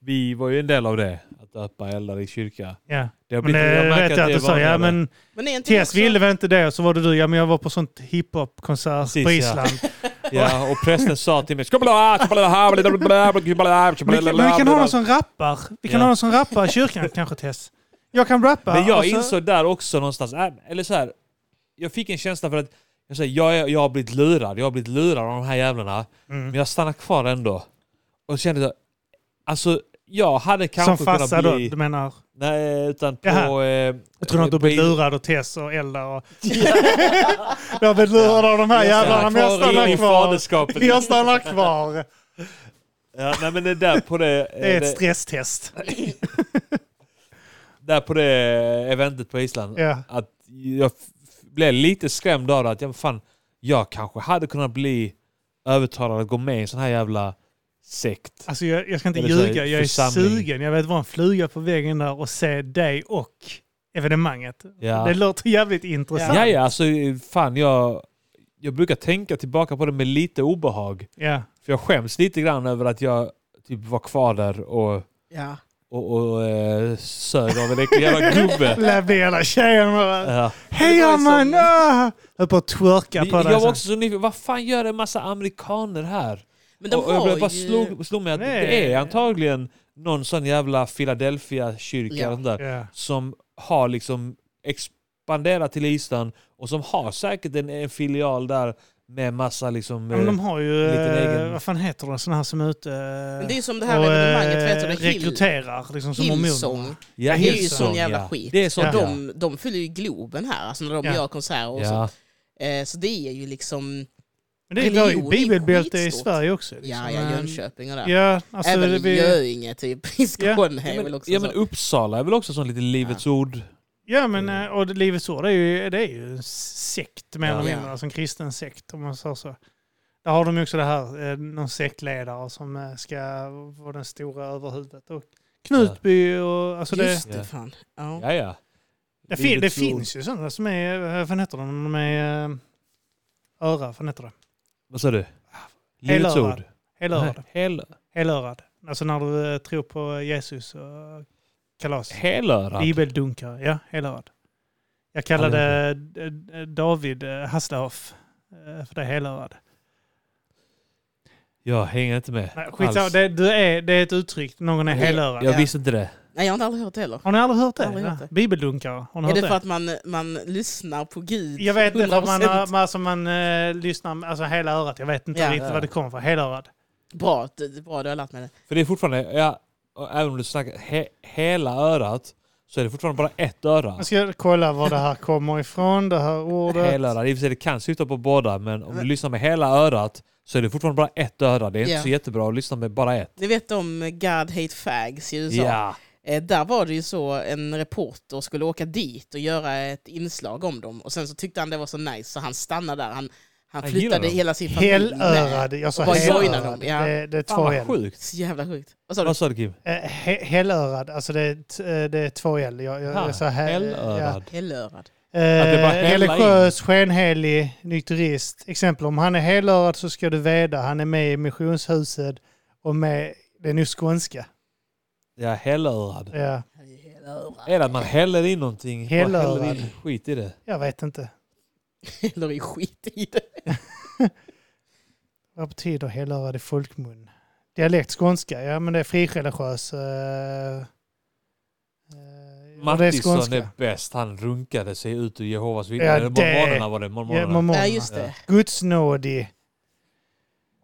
Vi var ju en del av det, att döpa eldar i kyrka. Ja. Det har Men det jag vet jag att du sa, ja men Men Tess också- ville väl inte det och så var det du, ja men jag var på sånt hiphop-konsert på ja. Island. [laughs] Ja, och prästen sa till mig... "Skabla, skabla, habla, bla, bla, bla, bla, Vi, kan- men vi kan ha någon som rappar. Vi kan Ja. ha någon som rappar i kyrkan [laughs] kanske Tess. Jag kan rappa. Men jag så- insåg där också någonstans, äh, eller så här, jag fick en känsla för att jag, säger, jag, är- jag har blivit lurad, jag har blivit lurad av de här jävlarna. Mm. Men jag stannar kvar ändå. Och kände jag, alltså jag hade Som kanske farsa kunnat då, bli... du menar? Nej, utan på... Jaha. Eh, Jag tror att du på- blir lurad och Tess och Eldar och... [laughs] jag blivit lurad av de här jävlarna men jag stannar kvar. Jag stannar kvar. Ja, nej men det där på det... Det är eh, ett stresstest. [laughs] där på det eventet på Island. Ja. Att jag blev lite skrämd av det. Att jag, fan, jag kanske hade kunnat bli övertalad att gå med i en sån här jävla sekt. Alltså jag, jag ska inte Eller så här ljuga, jag är församling. sugen. Jag vet vad en fluga på väggen där och se dig och evenemanget. Ja. Det låter jävligt intressant. Ja, ja, alltså fan jag, jag brukar tänka tillbaka på det med lite obehag. Ja. För jag skäms lite grann över att jag typ var kvar där och, Ja. och, och eh, sög av en äcklig jävla gubbe. [laughs] Lämna hela tjejen bara, Ja. Hej Det var ju man! som- ah!" Höll på att twerka på Jag dig. var sen. också så nyfiken, vad fan gör en massa amerikaner här? Men de och, och jag blev bara ju... slog, slog mig att Nej. det är antagligen någon sån jävla Philadelphia-kyrka Ja. eller sånt där, Ja. som har liksom expanderat till Island och som har säkert en, en filial där med massa liksom... Ja, men de eh, har ju, eh, egen- vad fan heter det, sådana här som är ute Men det är som det här och, evenemanget, eh, vet du det? Hill, rekryterar liksom som Hillsong. ja, det är ju sån jävla ja. skit. Det är sånt, Ja. Och ja. de, de fyller ju Globen här, alltså när de Ja. gör konserter och ja. så. Eh, så det är ju liksom... Men det är ju är bibelbälte i. Sverige också. Ja, liksom. ja, Men- Jönköping och där. Ja, alltså Även det, vi, Göinge typ, i Skåne är Ja, väl men, också ja så. men Uppsala är väl också sån lite Livets ord. ja men eh, och det- Livets Ord är ju, det är ju en sekt mer Ja. eller Ja. mindre, alltså en kristen sekt om man säger så. Där har de ju också det här, eh, någon sektledare som eh, ska vara den stora överhuvudet. Och Knutby och alltså det, Just det, Ja. fan. Ja. Ja, ja. det, fin, det finns ju sådana som är, vad heter de, de är öra, vad heter det? Vad sa du? Livets Helörad. Helörad. Hel, Helörad. Alltså när du eh, tror på Jesus och kalas. helörad? Bibeldunkare, ja, helörad. Jag kallade eh, David eh, Hasselhoff eh, för det helörad. Jag hänger inte med Nej, Skitsamma, alls. det, du är, det är ett uttryck, någon är Det- helörad. Jag Ja. visste inte det. Nej, jag har inte aldrig hört det heller. Har ni aldrig hört det? Aldrig hört Ja. det. Bibeldunkare, har ni Är hört det det? för att man, man lyssnar på Gud Jag vet inte, man, 100%? har- man, alltså man eh, lyssnar, alltså hela örat, jag vet inte Ja. riktigt Ja. vad det kommer från. Helörad. Bra, det, det är bra, du har lärt mig det. För det är fortfarande, ja, även om du snackar he, hela örat, så är det fortfarande bara ett öra. Jag ska kolla var det här kommer ifrån, det här ordet. Hela örat. I och för sig det kan syfta på båda, men om du lyssnar med hela örat så är det fortfarande bara ett öra. Det är inte Ja. så jättebra att lyssna med bara ett. Ni vet om God Hate Fags i USA? Ja. Eh, där var det ju så, en reporter skulle åka dit och göra ett inslag om dem. Och sen så tyckte han det var så nice så han stannade där. Han, han flyttade dem. hela sin familj Helörad. Jag sa helörad. dem, ja. Det, det är Fan två vad L. sjukt. Så jävla sjukt. Vad sa du? Vad sa du Kim? Eh, he, helörad, alltså det är, t- eh, det är två L. Jag, jag, Ha, jag sa he, helörad. Eh, det bara hälla religiös, skenhelig, nykterist. Exempel om han är helörad så ska du veta han är med i missionshuset och med, det är nu skånska. Ja, hellörad. Ja, Är det att man häller in någonting? Hellörad. häller in skit i det? jag vet inte. Eller i skit i det. [laughs] Vad betyder helörad i folkmun? Dialekt skånska, ja men det är frireligiös. Uh, Mattisson är bäst. Han runkade sig ut ur Jehovas vittnen. Ja, Eller det- mormonerna var det. Ja, Mormonerna. mormonerna. Ja, just det. Gudsnådig.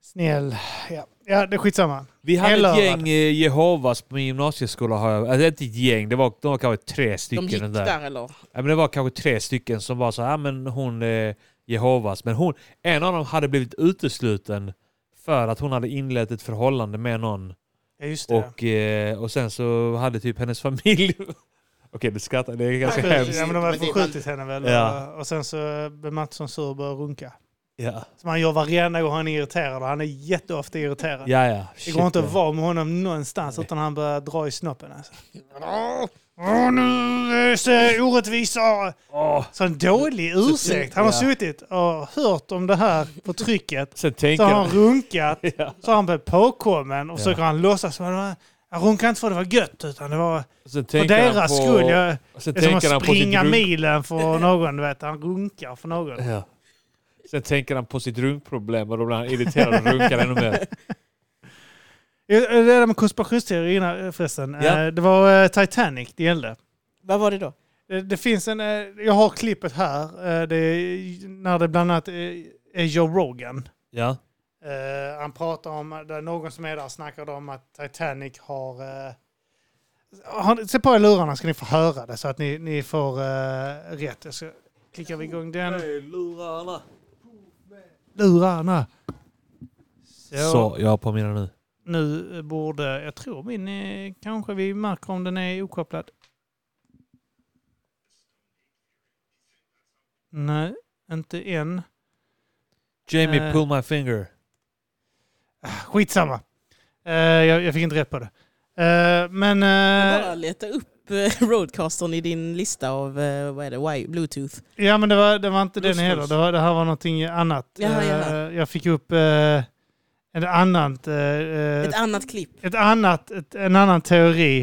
Snäll. Ja. Ja, det är skitsamma. Vi hade Hellörad. ett gäng eh, Jehovas på min gymnasieskola. Alltså inte ett gäng, det var, de var kanske tre De stycken. gick den där eller? Ja, men det var kanske tre stycken som var så här, ja, men hon är Jehovas. Men hon, en av dem hade blivit utesluten för att hon hade inlett ett förhållande med någon. Ja, just det. Och, eh, och sen så hade typ hennes familj... [laughs] Okej, du skrattar. Det är ganska ja, hemskt. men de det- förskjutit henne väl. Ja. Och, och sen så blev Mattsson sur och började runka. Ja, Som han gör varenda gång han är irriterad och han är jätteofta irriterad. ja. ja. Det Shit, går inte att vara med honom någonstans utan han börjar dra i snoppen. Alltså. Åh, nu är det så orättvisa! Åh. Så en dålig ursäkt. Han har Ja. suttit och hört om det här förtrycket. Sen Så tänker har han runkat. [laughs] Ja. Så har han blivit påkommen och Ja. försöker han låtsas som det jag runkade inte för det var gött utan det var för deras på, skull. Jag, det är som att på springa milen för någon. Du vet. Han runkar för någon. Ja. Sen tänker han på sitt runkproblem och då blir han irriterad och runkar ännu mer. [laughs] Det där med konspirationsteorier innan, förresten. Ja. Eh, Det var eh, Titanic det gällde. Vad var det då? Det, finns en, eh, jag har klippet här. eh, Det är när det bland annat är Joe Rogan. Ja. Eh, han pratar om, det är någon som är där snackar om att Titanic har... Har se på er lurarna ska ni få höra det så att ni, ni får eh, rätt. Jag ska klicka vi igång den. lurarna. Lurarna. Så, Så, jag på mina nu. nu borde, jag tror min, eh, kanske vi märker om den är okopplad. Nej, inte än. Jamie Eh. pull my finger. Skitsamma. Uh, jag, jag fick inte rätt på det. Eh, men... eh, Bara leta upp eh, [laughs] Roadcastern i din lista av eh, vad är det, Wi- Bluetooth. ja, men det var, det var inte den heller. Det, var, det här var någonting annat. Jaha, Eh, jaha. jag fick upp ett annat... eh, eh, Ett annat klipp. ett annat, ett, en annan teori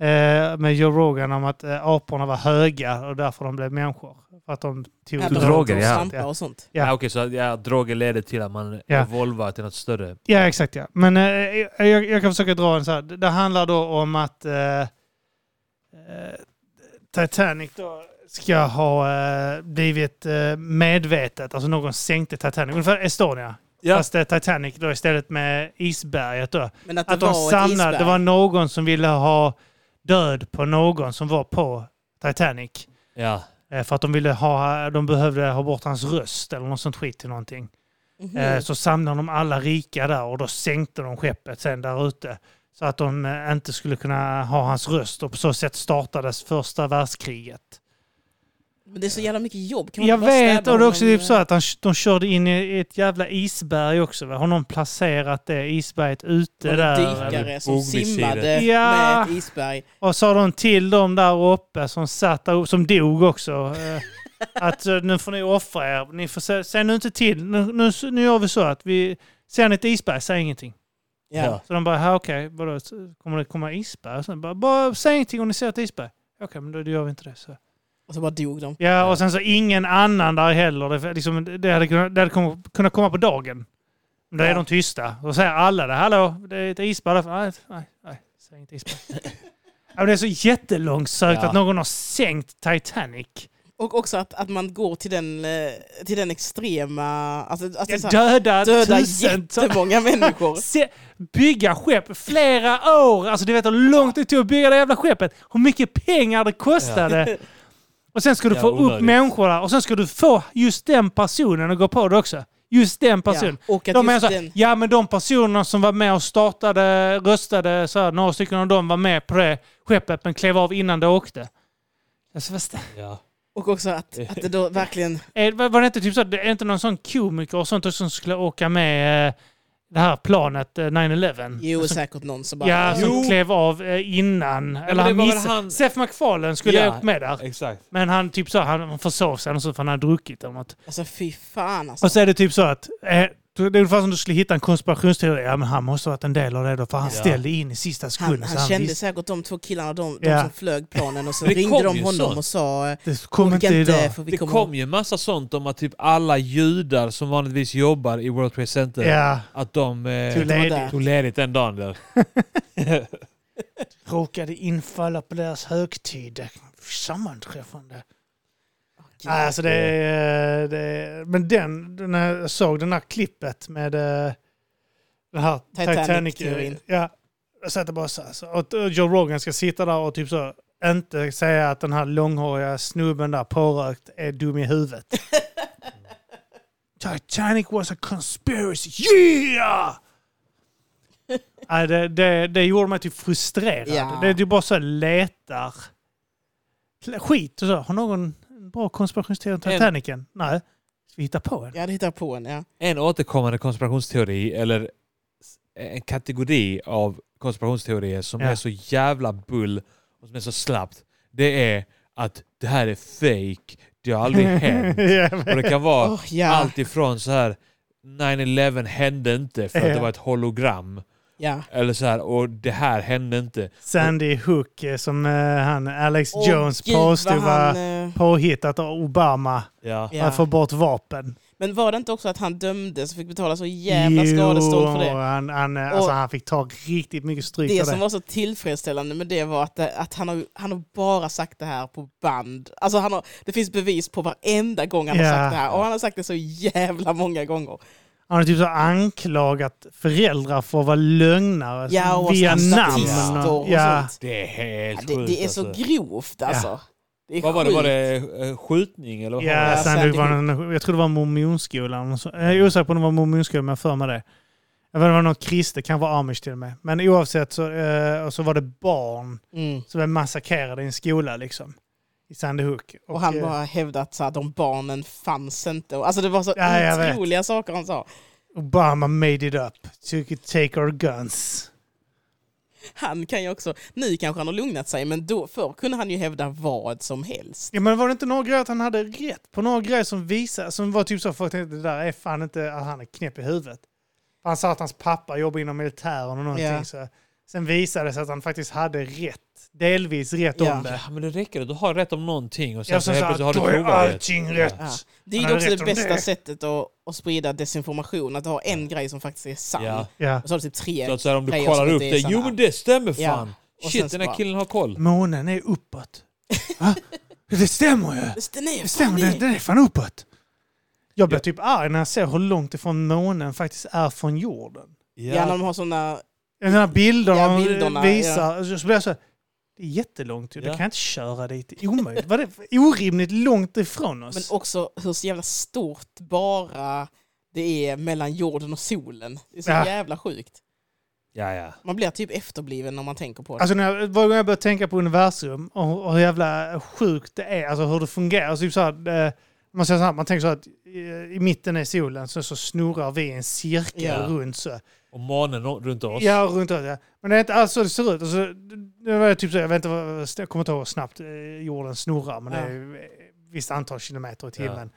eh, med Joe Rogan om att aporna var höga och därför de blev människor. För att de tog Ja, droger, ja. Och sånt. Ja. Ja. Okej, så ja, droger leder till att man Ja. evolvar till något större. Ja, exakt ja. Men eh, jag, jag kan försöka dra en så här. Det, handlar då om att eh, eh, Titanic då ska ha eh, blivit eh, medvetet, alltså någon sänkte Titanic, ungefär Estonia. Ja. Fast eh, Titanic då istället med isberget då. Men att det Att de var ett samlade, det var någon som ville ha död på någon som var på Titanic. Ja. Eh, För att de ville ha, de behövde ha bort hans röst eller något sånt skit till någonting. Mhm. Eh, Så samlade de alla rika där och då sänkte de skeppet sen där ute. Så att de eh, inte skulle kunna ha hans röst och på så sätt startades första världskriget. Men det är så jävla mycket jobb. Kan man Jag vet och det är också typ så att han, de körde in i ett jävla isberg också. Va? Har någon placerat det isberget ute det där? dykare som simmade Ja. med ett isberg. Och sa de till dem där uppe som satt där som dog också. eh, att eh, nu får ni offra er. Ni får se, säg nu inte till. Nu, nu, nu gör vi så att vi... Ser ni ett isberg, säg ingenting. Ja. Så de bara, "Ha, okej, vadå, så kommer det komma isberg? Och sen bara, bara säg ingenting om ni ser ett isberg. Okej, men då, då gör vi inte det. Så. Och så bara dog de. Ja, och sen så ingen annan där heller. Det, liksom, det hade, kunnat, det hade kom- kunnat komma på dagen. Men då är Ja. de tysta. Då säger alla det. Hallå, det är ett isberg där. Nej, nej, nej, säg inte isberg. [laughs] ja, men det är så jättelångsökt Ja. att någon har sänkt Titanic. Och också att, att man går till den, eh, till den extrema... Alltså, att det är så Ja, här, döda, döda tusentals... jättemånga [laughs] människor. Se, bygga skepp flera år. Alltså du vet hur långt det tog att bygga det jävla skeppet. Hur mycket pengar det kostade. [laughs] Och sen ska du Ja, få upp onödigt. människor där. Och sen ska du få just den personen att gå på det också. Just den personen. Ja, och att De just så, här, den, ja men de personerna som var med och startade, röstade, så här, några stycken av dem var med på det skeppet men klev av innan det åkte. Alltså, fast, Ja. Och också att, att det då verkligen... [laughs] är, var det inte typ så, det är inte någon sån komiker och sånt som skulle åka med det här planet eh, 9-11. Jo, som, säkert någon som bara... ja, som Jo. klev av eh, innan. men eller han missade. han- Seth MacFarlane skulle Ja. upp med där. Exakt. Men han typ så, han försov sig eller så för han hade druckit eller något. Alltså fy fan alltså. Och så är det typ så att eh, det är ungefär som du skulle hitta en konspirationsteori. Ja men han måste ha varit en del av det då för han Ja. ställde in i sista han, sekunden. så han kände visste- säkert de två killarna, de, de Ja. som flög planen och så [laughs] det ringde kom de honom sånt. och sa... det kommer inte "Orkar idag. för vi Det kommer kom ju massa sånt om att typ alla judar som vanligtvis jobbar i World Trade Center, Ja, att de eh, tog ledigt. där. tog ledigt den dagen där. [laughs] Råkade infalla på deras högtid. Sammanträffande. Nej, Alltså det, är- det, är- men den, när jag såg den här klippet med eh, den här Titanic... Titanic-teorin. ja, jag satt bara så här. Så, och Joe Rogan ska sitta där och typ så inte säga att den här långhåriga snubben där pårökt är dum i huvudet. [laughs] Titanic was a conspiracy. Yeah! [laughs] Nej, det, det, det gjorde mig typ frustrerad. Ja. Det är typ bara så letar. Skit och så. Har någon bra konspirationsteori om En- Titanicen? Nej. Ska vi hitta på en? Jag hade hittat på en, ja. En återkommande konspirationsteori, eller en kategori av konspirationsteorier som Ja. är så jävla bull och som är så slappt, det är att det här är fake, det har aldrig [laughs] hänt. Jag Och det kan vara Åh, ja. allt ifrån så här 9-11 hände inte för att Ja. det var ett hologram. Ja. Eller så här, och det här hände inte. Sandy Hook eh, som eh, han, Alex Åh, Jones gud, vad påstod var han, eh, påhittat av Obama. Ja. Ja. Att få bort vapen. Men var det inte också att han dömdes och fick betala så jävla skadestånd för det? Han, han, eh, alltså, Och- han fick ta riktigt mycket stryk Det för som det. var så tillfredsställande med det var att, det- att han, har, han har bara sagt det här på band. Alltså han har, det finns bevis på varenda gång han Ja. har sagt det här. Och han har sagt det så jävla många gånger. Han har typ så anklagat föräldrar för att vara lögnare Ja, och via namn. ja. sånt. Det är helt Ja, det, sjukt det är så alltså. grovt alltså. Det är Vad var det? Var det eh, skjutning eller vad Ja, var det? Ja, Sandy Sandy var en, jag tror det var mormonskolan. Jag är osäker på om det var mormonskolan, men jag för mig det. Jag vet, Det var något kristet, kan vara amish till och med. Men oavsett så, eh, och så var det barn Mm. som blev massakrerade i en skola liksom. I Sandy Hook. Och han eh, bara hävdat så att de barnen fanns inte. Och- Alltså det var så Ja, otroliga saker han sa. Obama made it up. So could take our guns. Han kan ju också, nu kanske han har lugnat sig, men då, förr kunde han ju hävda vad som helst. Ja, men var det inte några grejer att han hade rätt på några grejer som visade, som var typ så folk tänkte det där är fan inte att han är knäpp i huvudet. Han sa att hans pappa jobbar inom militären och någonting. Ja. Så. Sen visade det sig att han faktiskt hade rätt. Delvis rätt Ja. om det. Ja, men det räcker. Du har rätt om någonting och sen Jag så helt så plötsligt har att du då är trovärdighet. allting rätt. Ja. Det är också det bästa det. sättet att, att sprida desinformation, att ha en grej som faktiskt är sann. Ja. Ja. Och så har du typ tre Så att så här, om du kollar upp det, jo men det stämmer Ja. fan. Och Shit, så den här killen har koll. Månen är uppåt. [laughs] Det stämmer ju. Den är Det stämmer, den, den är fan uppåt. Jag blir typ arg när jag ser hur långt ifrån månen faktiskt är från jorden. Ja, när de har såna... Den här bilderna Ja, de bilderna, visar, så blir jag så här, det är jättelångt ju. Ja. kan jag inte köra dit. Det är omöjligt. Vad är det orimligt långt ifrån oss? Men också hur så jävla stort bara det är mellan jorden och solen. Det är så Ja. jävla sjukt. Ja, ja. Man blir typ efterbliven när man tänker på det. Alltså när jag, varje gång jag börjar tänka på universum och, och hur jävla sjukt det är, alltså hur det fungerar. Alltså typ så här, eh, man, säger så här, man tänker så att i, i mitten är solen, så, så snurrar vi en cirkel Ja. runt så. Och månen runt oss. Ja, runt oss. Ja. Men det är inte alls så det ser ut. Alltså, det var typ så, jag vet inte, jag kommer inte ihåg hur snabbt eh, jorden snurrar, men det Ja. är ett visst antal kilometer i timmen.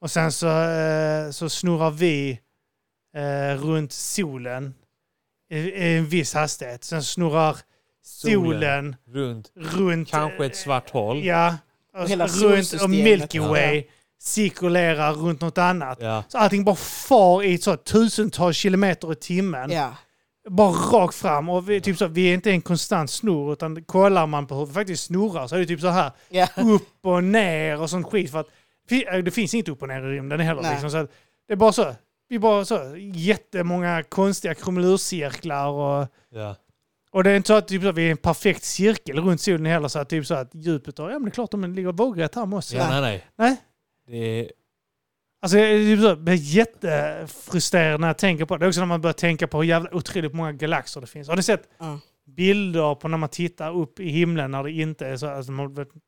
Och sen så, eh, så snurrar vi eh, runt solen i, en viss hastighet. Sen snurrar solen, Runt runt... kanske ett svart hål. Ja, och, hela runt och. Milky Ja. Cirkulerar runt något annat. Ja. Så allting bara far i så tusentals kilometer i timmen. Ja. Bara rakt fram. Och vi, typ så, vi är inte en konstant snurr, utan kollar man på hur vi faktiskt snurrar så är det typ så här Ja. [laughs] upp och ner och sånt skit. För att, fi- det finns inget upp och ner i rymden heller. Liksom, så att det är bara så. Vi är bara så jättemånga konstiga krumelurcirklar och, Ja. och det är inte så att typ, så, vi är en perfekt cirkel runt solen heller. Så att, typ så att Jupiter, ja men det är klart de ligger vågrätt här med oss. ja, nej, nej. Nej. Det är, Alltså jag är blir jättefrustrerad när jag tänker på det. Det är också när man börjar tänka på hur jävla otroligt många galaxer det finns. Har ni sett Ja. bilder på när man tittar upp i himlen när det inte är så. Alltså,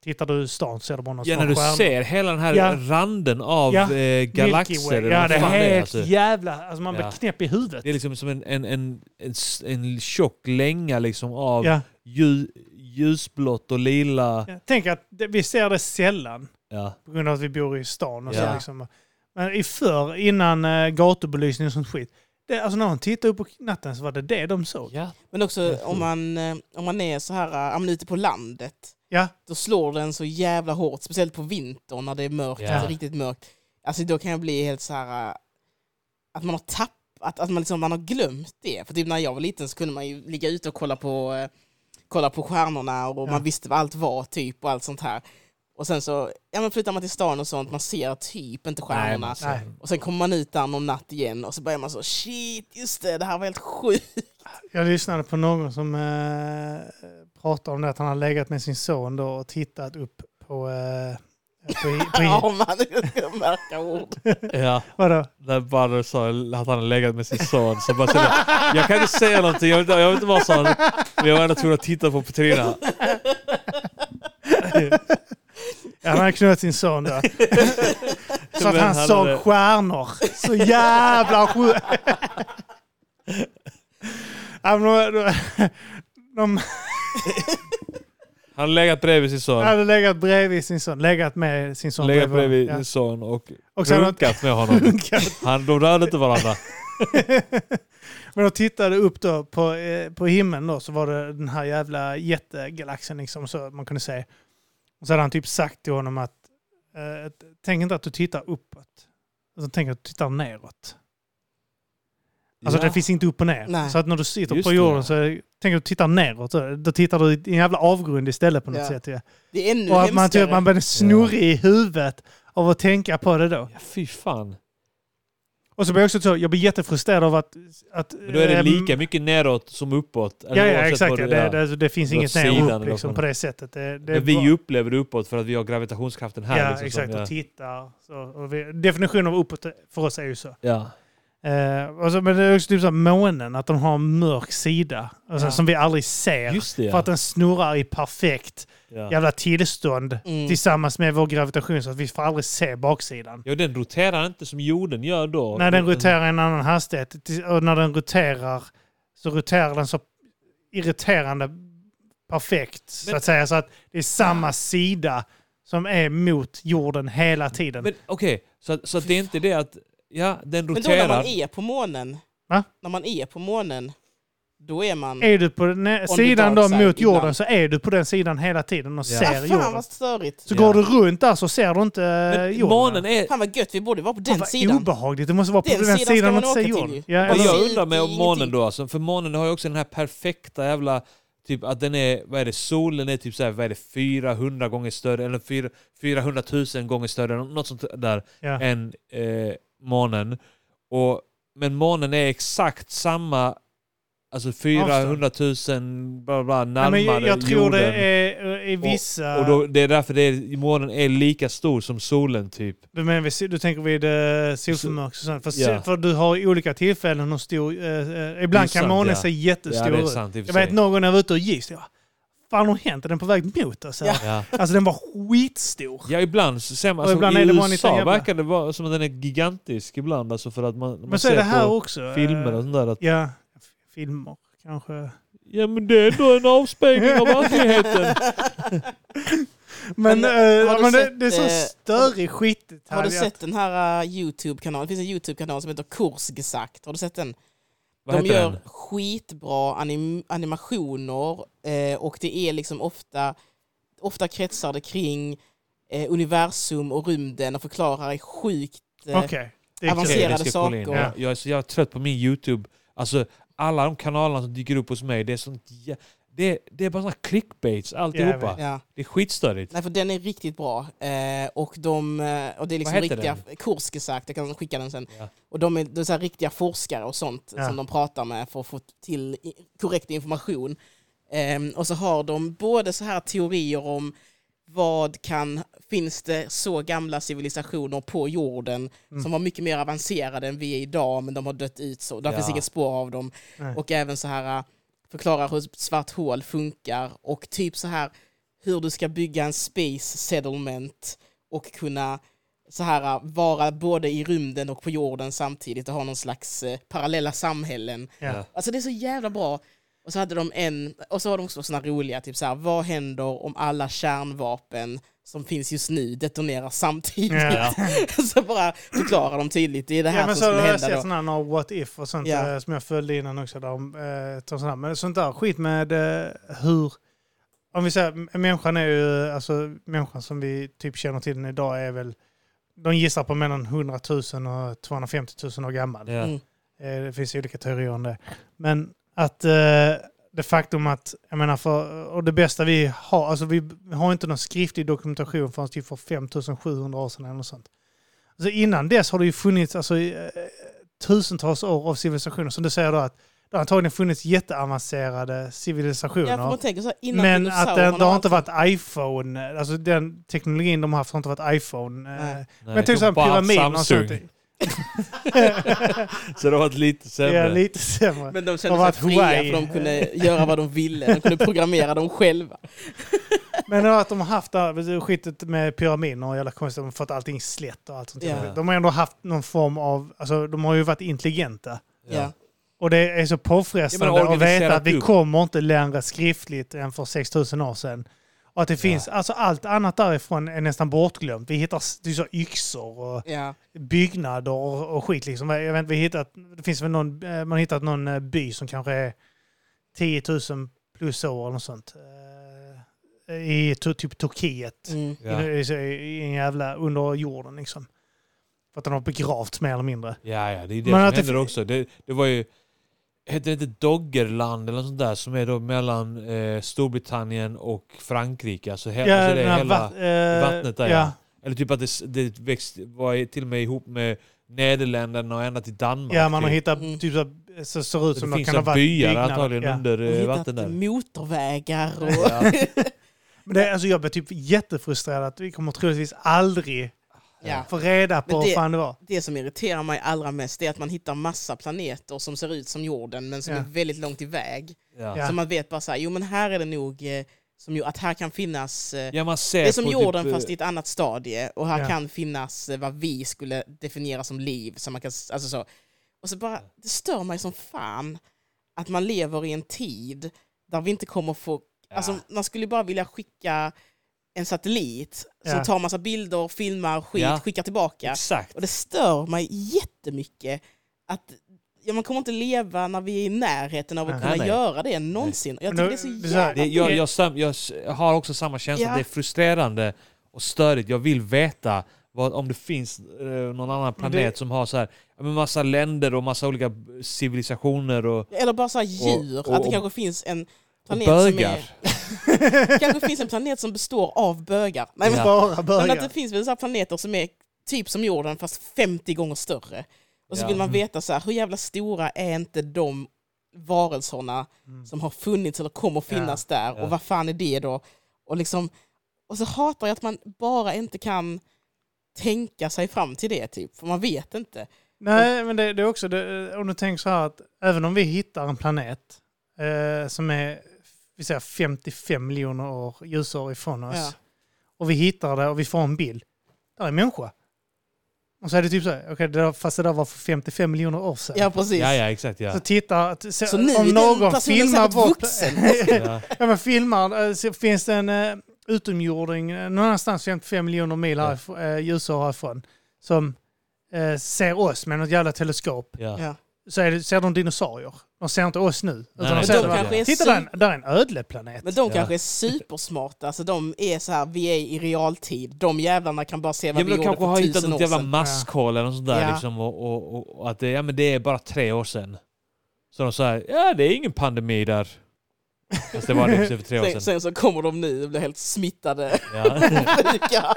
tittar du i stan så ser du bara några Ja, när du stjärnor. ser hela den här Ja. randen av Ja, eh, galaxer. Ja, det är helt alltså. jävla... Alltså man blir Ja. knäpp i huvudet. Det är liksom som en, en, en, en, en tjock länga liksom av Ja. ljus, ljusblått och lila. Ja. Tänk att det, vi ser det sällan Ja. på grund av att vi bor i stan. Och så Ja. liksom. Men i förr, innan uh, gatubelysning och sånt skit. Det, alltså när de tittade upp på natten så var det det de såg. Ja. Men också om man, eh, om man är så här, eh, men ute på landet, Ja, då slår den så jävla hårt, speciellt på vintern när det är mörkt, Ja. är riktigt mörkt. Alltså då kan jag bli helt så här eh, att man har tappat, att, att man, liksom, man har glömt det. För typ när jag var liten så kunde man ju ligga ute och kolla på, eh, kolla på stjärnorna och Ja. man visste vad allt var typ och allt sånt här. Och sen så ja, men flyttar man till stan och sånt, man ser typ inte Nej, stjärnorna. så- Nej. Och sen kommer man ut där någon natt igen och så börjar man så shit, just det, det här var helt sjukt. jag lyssnade på någon som uh, pratade om det att han har legat med sin son då och tittat upp på... Uh, på, på [laughs] Ja, man, märka ord. ja. vadå? När Badr sa att han hade legat med sin son så bara kände, jag, kan inte säga någonting, jag vet, inte- jag vet inte vad sa han. Men jag var ändå tvungen att titta på Petrina. [laughs] Ja, han hade knullat sin son då. [laughs] Så att han han såg hade- stjärnor. Så jävla sjukt. [laughs] Han hade legat bredvid sin son. hade legat bredvid sin son. Legat med sin son. Legat bredvid Ja. sin son och, Och runkat med honom. [laughs] Han, de rörde inte varandra. Men de tittade upp då på, eh, på himlen då, så var det den här jävla jättegalaxen liksom, så man kunde se. Och så hade han typ sagt till honom att eh, tänk inte att du tittar uppåt. Alltså, tänk att du tittar neråt. Alltså Ja. det finns inte upp och ner. Nej. Så att när du sitter Just på det. jorden så är- tänk att du tittar neråt. Så, då tittar du i en jävla avgrund istället på något Ja. sätt. Ja. Det är ännu Och att man, typ, man blir snurrig i huvudet av att tänka på det då. Ja, fy fan. Och så blir jag också så, jag blir jättefrustrerad av att... att Men då är det ehm, lika mycket neråt som uppåt. Ja, ja exakt. Det, det, det, det finns inget ner och upp liksom, på det sättet. Det, Men vi upplever det uppåt för att vi har gravitationskraften här. Ja, liksom, exakt. som, Och tittar. Så, och vi, definitionen av uppåt för oss är ju så. ja. Eh, och så men det är också typ så här, månen, att de har en mörk sida. Alltså, Ja. Som vi aldrig ser. Just det, För ja. att den snurrar i perfekt ja. jävla tillstånd Mm. tillsammans med vår gravitation så att vi får aldrig se baksidan. ja, den roterar inte som jorden gör då. När den roterar i en annan hastighet och när den roterar så roterar den så irriterande perfekt så Men- att säga. Så att det är samma sida som är mot jorden hela tiden. Men okej, så, att- så att det är inte det att... Ja, den Men då när man är på månen, Va? när man är på månen, då är man... är du på den här On the sidan dark då side mot jorden ibland. så är du på den sidan hela tiden och Ja. ser ah, fan jorden. vad störigt. Så Ja. går du runt där så ser du inte Men eh, jorden. månen är... Fan vad gött, vi borde vara på Fan, den vad sidan. obehagligt. Det måste vara på Den den, sidan ska sidan man och inte se åka jorden. till. Ja, Men Men eller, ser jag undrar med om månen då, alltså, för månen har ju också den här perfekta jävla... Typ att den är, vad är det, solen är typ så här, vad är det, 400 gånger större, eller 4, 400 000 gånger större, något sånt där, ja. än eh, månen. Och, men månen är exakt samma, alltså 400 000 bla bla, Ja, närmare men jag, tror jorden. det är eh, i vissa... Och då, det är därför det är, månen är lika stor som solen typ. Du, menar, du tänker vid uh, solförmörkelse och. För, Ja. för du har olika tillfällen hur stor... eh, eh, ibland kan sant, månen ja. se Ja, jättestor ut. och för Jag vet någon när jag var ute och jag, fan har hänt? Är den på väg mot oss? Ja. Ja. Alltså den var skitstor. Ja, ibland så ser man... Alltså, ibland I är det USA jävla- verkar det vara som att den är gigantisk ibland. Alltså för att man, man Men så är det här också. eh, filmer och sånt där. Att, Ja, filmer kanske. ja men det är ändå en avspegling av verkligheten. [laughs] Men, Men, har du men det, sett, det är så störig skitdetalj. Har du sett den här uh, Youtube-kanalen? Det finns en Youtube-kanal som heter Kursgesagt. Har du sett den? Vad De heter gör den? skitbra anim animationer eh, och det är liksom ofta, ofta kretsar det kring eh, universum och rymden och förklarar sjukt... Eh, är Avancerade jag in. saker. Jag, jag är så jävla trött på min YouTube. Alltså alla de kanalerna som dyker upp hos mig, det är sånt det, det är bara såna clickbaits alltihopa. Ja. Det är skitstörigt. Nej, för den är riktigt bra. Eh, och, de, eh, och det är liksom Vad heter riktiga... Kursgesagt, jag kan skicka den sen. Ja. Och de är, det är så här riktiga forskare och sånt Ja. som de pratar med för att få till korrekt information. Ehm, och så har de både så här teorier om vad kan, finns det så gamla civilisationer på jorden Mm. som var mycket mer avancerade än vi är idag men de har dött ut så, där Ja. finns inget spår av dem. Nej. Och även så här, förklarar hur ett svart hål funkar och typ så här hur du ska bygga en space settlement och kunna så här vara både i rymden och på jorden samtidigt och ha någon slags eh, parallella samhällen. Ja. Alltså det är så jävla bra. Och så hade de en, och så har de också såna roliga, typ så här, vad händer om alla kärnvapen som finns just nu detonerar samtidigt? Ja. [laughs] så bara förklarar de tydligt, det är det här Ja, men som så har skulle jag hända sett sådana här what if och sånt Ja. eh, som jag följde innan också. Där, de, eh, här. Men sånt där skit med eh, hur... Om vi säger, människan är ju, alltså människan som vi typ känner till den idag är väl, de gissar på mellan 100 000 och 250 000 år gammal. Ja. Mm. Eh, Det finns olika teorier om det. Men att eh, det faktum att, jag menar för, och det bästa vi har, alltså vi har inte någon skriftlig dokumentation förrän typ för 5700 år sedan eller något sånt. Alltså innan dess har det ju funnits alltså, eh, tusentals år av civilisationer. Som du säger då att det har antagligen funnits jätteavancerade civilisationer. Ja, för man tänker så här, innan men att det, det har inte varit iPhone, alltså den teknologin de har haft har inte varit iPhone. eh, Nej. Men pyramiden och sånt. [laughs] Så det har varit lite sämre. Ja, lite sämre. Men de har kände sig varit fria för de kunde göra vad de ville. De kunde programmera dem själva. [laughs] Men att de har haft skitet med pyramiderna och jävla konstigt, de har fått allting slätt och allt sånt. Ja. De har ändå haft någon form av, alltså de har ju varit intelligenta. Ja. Och det är så påfrestande Ja, men att veta att vi upp. kommer inte längre skriftligt än för 6000 år sedan. Och att det finns, alltså allt annat därifrån är nästan bortglömt. Vi hittar det är så yxor och Ja. byggnader och, och skit. Liksom. Jag vet, inte, vi hittat, det finns väl någon, eh, man har hittat någon eh, by som kanske är 10 000 plus år eller något sånt. Eh, I typ Turkiet. Mm. Ja. I, i, I en jävla under jorden liksom. För att den har begravts mer eller mindre. Ja, ja, det är det Men som det händer fin- också. Det, det var ju... Hette det inte Doggerland eller något sånt där som är då mellan eh, Storbritannien och Frankrike? Alltså, he, Ja, alltså det är hela, vatt- eh, vattnet där, ja. ja. Eller typ att det, det växt, var till och med ihop med Nederländerna och ända till Danmark. Ja, man har typ. hittat Mm. typ så, så ser ut Så som det de finns kan ha varit byar byggnader. antagligen Ja. under Och eh, vatten där. motorvägar och... Ja. [laughs] Men det, alltså, jag blev typ jättefrustrerad att vi kommer troligtvis aldrig Ja. få reda på det- fan det var. Det som irriterar mig allra mest är att man hittar massa planeter som ser ut som jorden men som Ja. är väldigt långt iväg. Ja. Så man vet bara så här, jo men här är det nog eh, som, ju- att här kan finnas eh, Ja, man ser Det är som på jorden typ, eh, fast i ett annat stadie och här Ja. kan finnas eh, vad vi skulle definiera som liv. Så man kan, alltså så. Och så bara, det stör mig som fan att man lever i en tid där vi inte kommer få... Ja. Alltså, man skulle bara vilja skicka en satellit som Ja. tar massa bilder, filmar, skit, Ja. skickar tillbaka. Exakt. Och det stör mig jättemycket att ja, man kommer inte leva när vi är i närheten av att Nej, kunna nej. göra det någonsin. Jag tycker då- det är så jävla... Det, jag, jag, jag, har också samma känsla. Ja. Det är frustrerande och störigt. Jag vill veta vad, om det finns eh, någon annan planet det- som har så här, massa länder och massa olika civilisationer och, Eller bara så djur, och- att det och- kanske finns en och planet som bögar. är... Det [laughs] kanske finns en planet som består av bögar. Nej, men, Ja. Bara men att det finns väl så här planeter som är typ som jorden fast 50 gånger större. Och så Ja. vill man Mm. veta så här, hur jävla stora är inte de varelserna Mm. som har funnits eller kommer finnas där Ja. och vad fan är det då? Och, liksom, och så hatar jag att man bara inte kan tänka sig fram till det typ, för man vet inte. Nej, men det, det är också, det, om du tänker så här att även om vi hittar en planet eh, som är vi säger 55 miljoner år, ljusår ifrån oss Ja. och vi hittar det och vi får en bild, där är en människa. Och så är det typ så här, okej, det där- fast det där var för 55 miljoner år sedan. Ja precis. Ja, ja, exakt. Ja. Så titta, så, Så nu om någon filmar bort... vuxen. [laughs] Ja. ja, men filmar, eh, så finns det en uh, utomjording eh, någonstans 55 miljoner mil Ja. uh, ljusår härifrån som eh, ser oss med något jävla teleskop. Ja. Så är det, ser de dinosaurier. De ser inte oss nu. Utan de ser de bara, kanske Titta, där, är super- en- där är en ödleplanet. Men de Ja. kanske är supersmarta, så de är så här, vi är i realtid. De jävlarna kan bara se vad Ja, vi men de gjorde kanske för har hittat tusen något år jävla sedan. maskhål eller något sånt där Ja. liksom, och, och, och, och att det, ja, men det är bara tre år sedan. Så de säger ja det är ingen pandemi där. Fast det var det för tre år Sen, sedan. sen så kommer de nu och blir helt smittade. Ja. [laughs]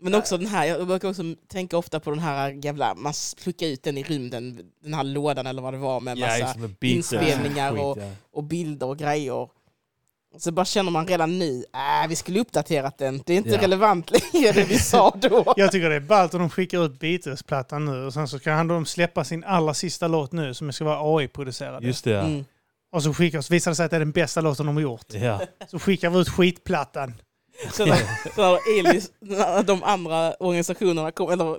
Men också den här, jag brukar också tänka ofta på den här jävla, man skickar ut den i rymden, den här lådan eller vad det var med Ja, massa och inspelningar och- ja. och bilder och grejer. Så bara känner man redan nu, äh, vi skulle uppdaterat den. Det är inte Ja. relevant längre det vi sa då. [laughs] Jag tycker det är ballt om de skickar ut Beatles-plattan nu och sen så kan de släppa sin allra sista låt nu som ska vara AI-producerad. Just det, ja. Mm. Och så skickar, så visar det sig att det är den bästa låten de har gjort. ja. Så skickar vi ut skitplattan. Så när, så när, Elis, när de andra organisationerna, kom, eller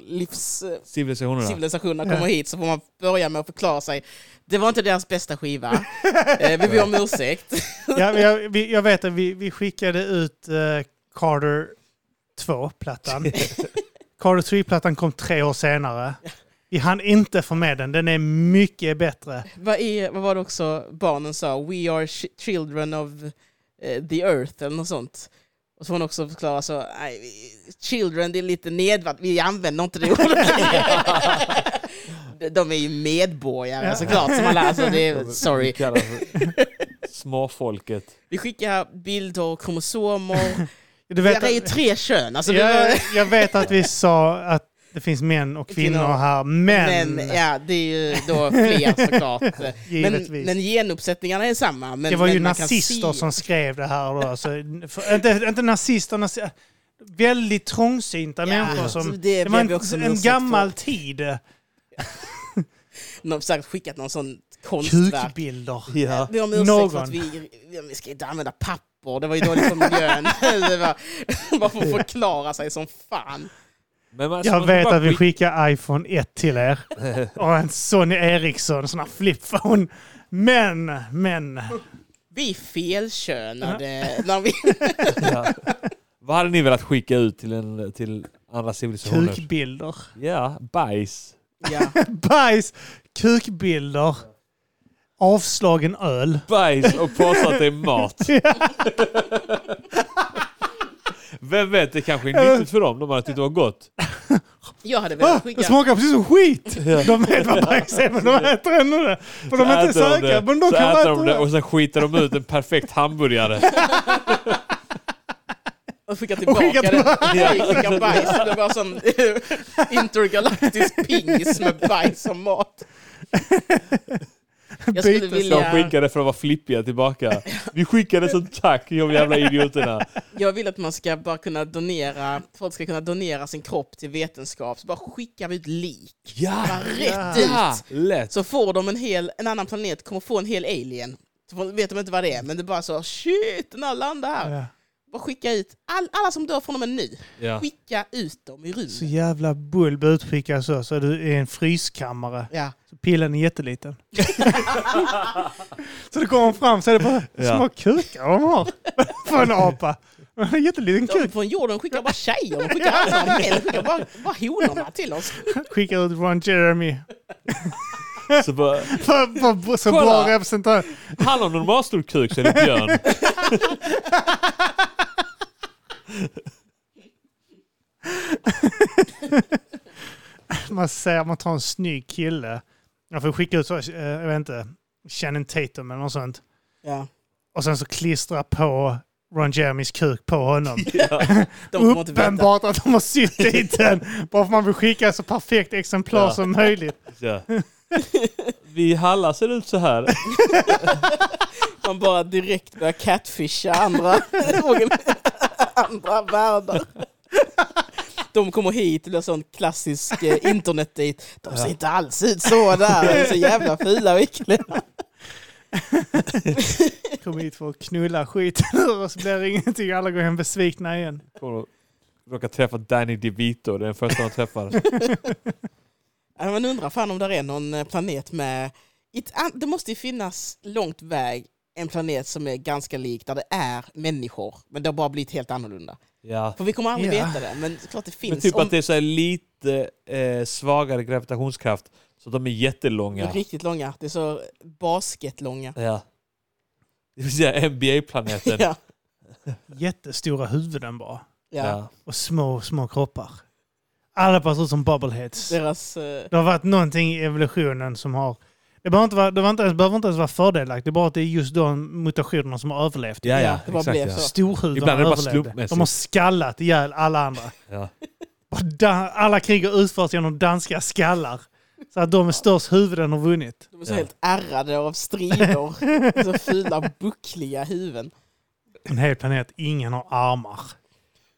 Civilisationerna. livscivilisationerna kommer hit så får man börja med att förklara sig. Det var inte deras bästa skiva. eh, vi ber om ursäkt. Ja, jag, vi, jag vet att vi, vi skickade ut eh, Carter 2-plattan. Carter 3-plattan kom tre år senare. Vi hann inte få med den. Den är mycket bättre. vad, är, vad var det också barnen sa? We are ch- children of eh, the earth eller något sånt. Och så får man också förklara så, nej, vi- children det är lite nedvärd, vi använder inte det [laughs] ordet. De är ju medborgare Ja. såklart. Som alla, alltså, det är, [laughs] sorry. det Småfolket. Vi skickar bilder och kromosomer. [laughs] Du Det vet, är ju tre kön. Alltså, det jag, var, jag vet att vi sa att det finns män och kvinnor, Kvinnor. här, men, men ja, det är ju då fler såklart. [laughs] Men, men genuppsättningarna är samma. Men, det var ju nazister se- som skrev det här. Då, så, för, inte, inte nazister, nazi, väldigt trångsynta Ja, människor. Som, det det var en, en gammal för. tid. De har säkert skickat någon sån konstverk. Kukbilder. Ja. Vi har om ursäkt för att vi, vi, vi ska inte använda papper, det var ju dåligt för miljön. [laughs] det var, bara för att [laughs] förklara sig som fan. Men man, alltså, Jag vet att vi skickar iPhone 1 till er. [laughs] Och en Sony Ericsson, sån här flipphone. Men, men. Vi är felkönade. När vi, [laughs] ja. Vad hade ni velat skicka ut till, en, till andra civilisationer? Kukbilder. Ja, bajs. ja. [laughs] Bajs, kukbilder, avslagen öl. Bajs och påstå att det är mat. Vem vet, det kanske är nyttigt för dem. De hade tyckt det var gott. Jag hade velat det skicka... smakar precis som skit! [laughs] De vet vad bajs är men de äter ändå det. För de är inte säkra. det, Men de så kan äter äta de det det. och sen skiter de ut en perfekt hamburgare. [laughs] Och skicka tillbaka skicka det. tillbaka. [laughs] Skicka bajs. Det var sån intergalaktisk pingis med bajs som mat. Jag skulle Bytes. De vilja, skickade för att vara flippiga tillbaka. Vi skickade som tack, de jävla idioterna. jag vill att man ska bara kunna donera, folk ska kunna donera sin kropp till vetenskap. Så bara skickar vi ut lik. Ja! Bara rätt Ja, ut. lätt. Så får de en hel, en annan planet, kommer få en hel alien. Så vet de inte vad det är, men det är bara så shit, den har landat här. Ja. Bara skicka ut all, alla som dör från och med nu. Ja. Skicka ut dem i Så rymden. jävla bulb utskickad så. Så du är i en fryskammare. Ja. Så pillen är jätteliten. [laughs] så det kommer fram så är det bara Ja. små kukar de har. För en apa. En jätteliten De kuk. från jorden skickar bara tjejer, de skickar alla män, de skickar bara, bara honorna till oss. Skickar ut Ron Jeremy. Så bara, För, för, så Kolla. bra representant. han har normalstor kuk så är det björn. [laughs] Man säger man tar en snygg kille. Jag får skicka ut så, eh, jag vet inte, Shannon Tatum eller något sånt. Ja. Och sen så klistra på Ron Jeremys kuk på honom. [laughs] Veta. Uppenbart att de har sytt dit den. Bara för att man vill skicka så perfekt exemplar Ja. som möjligt. Ja. [laughs] Vi Halla ser ut så här. [laughs] Man bara direkt börjar catfisha andra, [laughs] andra världar. De kommer hit, det blir sån klassisk eh, internetdate. De ser inte alls ut så där, de är så jävla fula och äckliga. Kom hit för att knulla skiten ur och så blir det ingenting. Alla går hem besvikna igen. Kommer att råka träffa Danny DeVito, det är den första de träffar. Man undrar fan om det är någon eh, planet med... An- Det måste ju finnas långt väg en planet som är ganska lik, där det är människor, men det har bara blivit helt annorlunda. Ja. För vi kommer aldrig Ja. veta det, men klart det finns. Men typ om- att det är så här lite eh, svagare gravitationskraft. Så de är jättelånga. Riktigt långa. Det är så basketlånga. Ja. Det vill säga NBA-planeten. [laughs] Ja. Jättestora huvuden bara. Ja. Och små, små kroppar. Alla ser ut som bubbleheads. Deras... eh, Det har varit någonting i evolutionen som har... Det behöver inte, vara, det behöver inte, ens, behöver inte ens vara fördelaktigt. Det är bara att det är just de mutationerna som har överlevt. Ja, Ja, ja, det bara exakt. blev Ja. så. Storhudarna Ibland är det bara överlevde. slumpmässigt. De har skallat ihjäl alla andra. [laughs] Ja. Och da- Alla krig har utförts genom danska skallar. Så att de med störst huvuden har vunnit. De är så Ja. helt ärrade av strider. [laughs] så fula, buckliga huvuden. En hel planet, ingen har armar.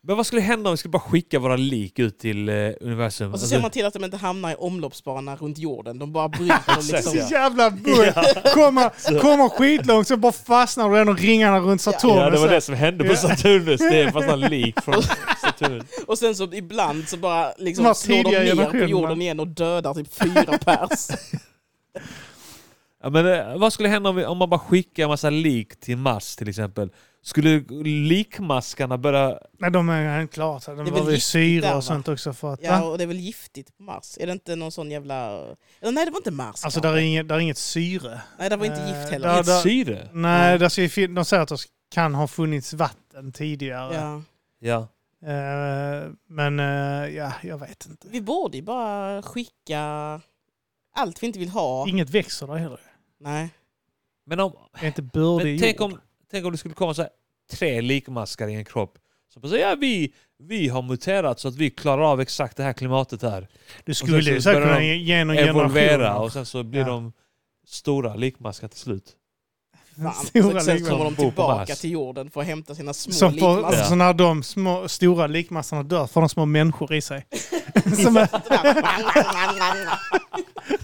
Men vad skulle hända om vi skulle bara skicka våra lik ut till eh, universum? Och så Alltså, ser man till att de inte hamnar i omloppsbana runt jorden. De bara bryter och [laughs] liksom... Så jävla bull! Kommer, kommer skitlångt så bara fastnar du av ringarna runt Saturnus. ja, det var det som hände på. Saturnus. Det är fast en lik [laughs] från Saturnus. Och sen så ibland så bara liksom slår de ner på jorden igen och dödar typ fyra pers. [laughs] Ja, men, eh, vad skulle hända om, vi, om man bara skickar en massa lik till Mars till exempel? Skulle likmaskarna börja... Nej, de är så De behöver ju syre där, och sånt också. För att, Ja, va? och det är väl giftigt på Mars? Är det inte någon sån jävla... Eller nej, det var inte Mars Alltså där är, inget, där är inget syre. Nej, det var inte Eh, gift heller. där- Inget där- syre? Nej, Ja. där ska de säger att det kan ha funnits vatten tidigare. Ja. Ja. Eh, men eh, ja, jag vet inte. Vi borde ju bara skicka allt vi inte vill ha. Inget växer där heller. Nej. Men, om, Det är inte bördig men tänk, om, tänk om det skulle komma så här, tre likmaskar i en kropp. Som bara säger ja, vi, vi har muterat så att vi klarar av exakt det här klimatet här. Du skulle så ju säkert kunna ge någon Evolvera och sen så blir Ja. de stora likmaskar till slut. Fan. [laughs] Stora Så, sen kommer de tillbaka till jorden för att hämta sina små Som får, likmaskar. alltså, när de små, stora likmassorna dör får de små människor i sig. [laughs] [laughs]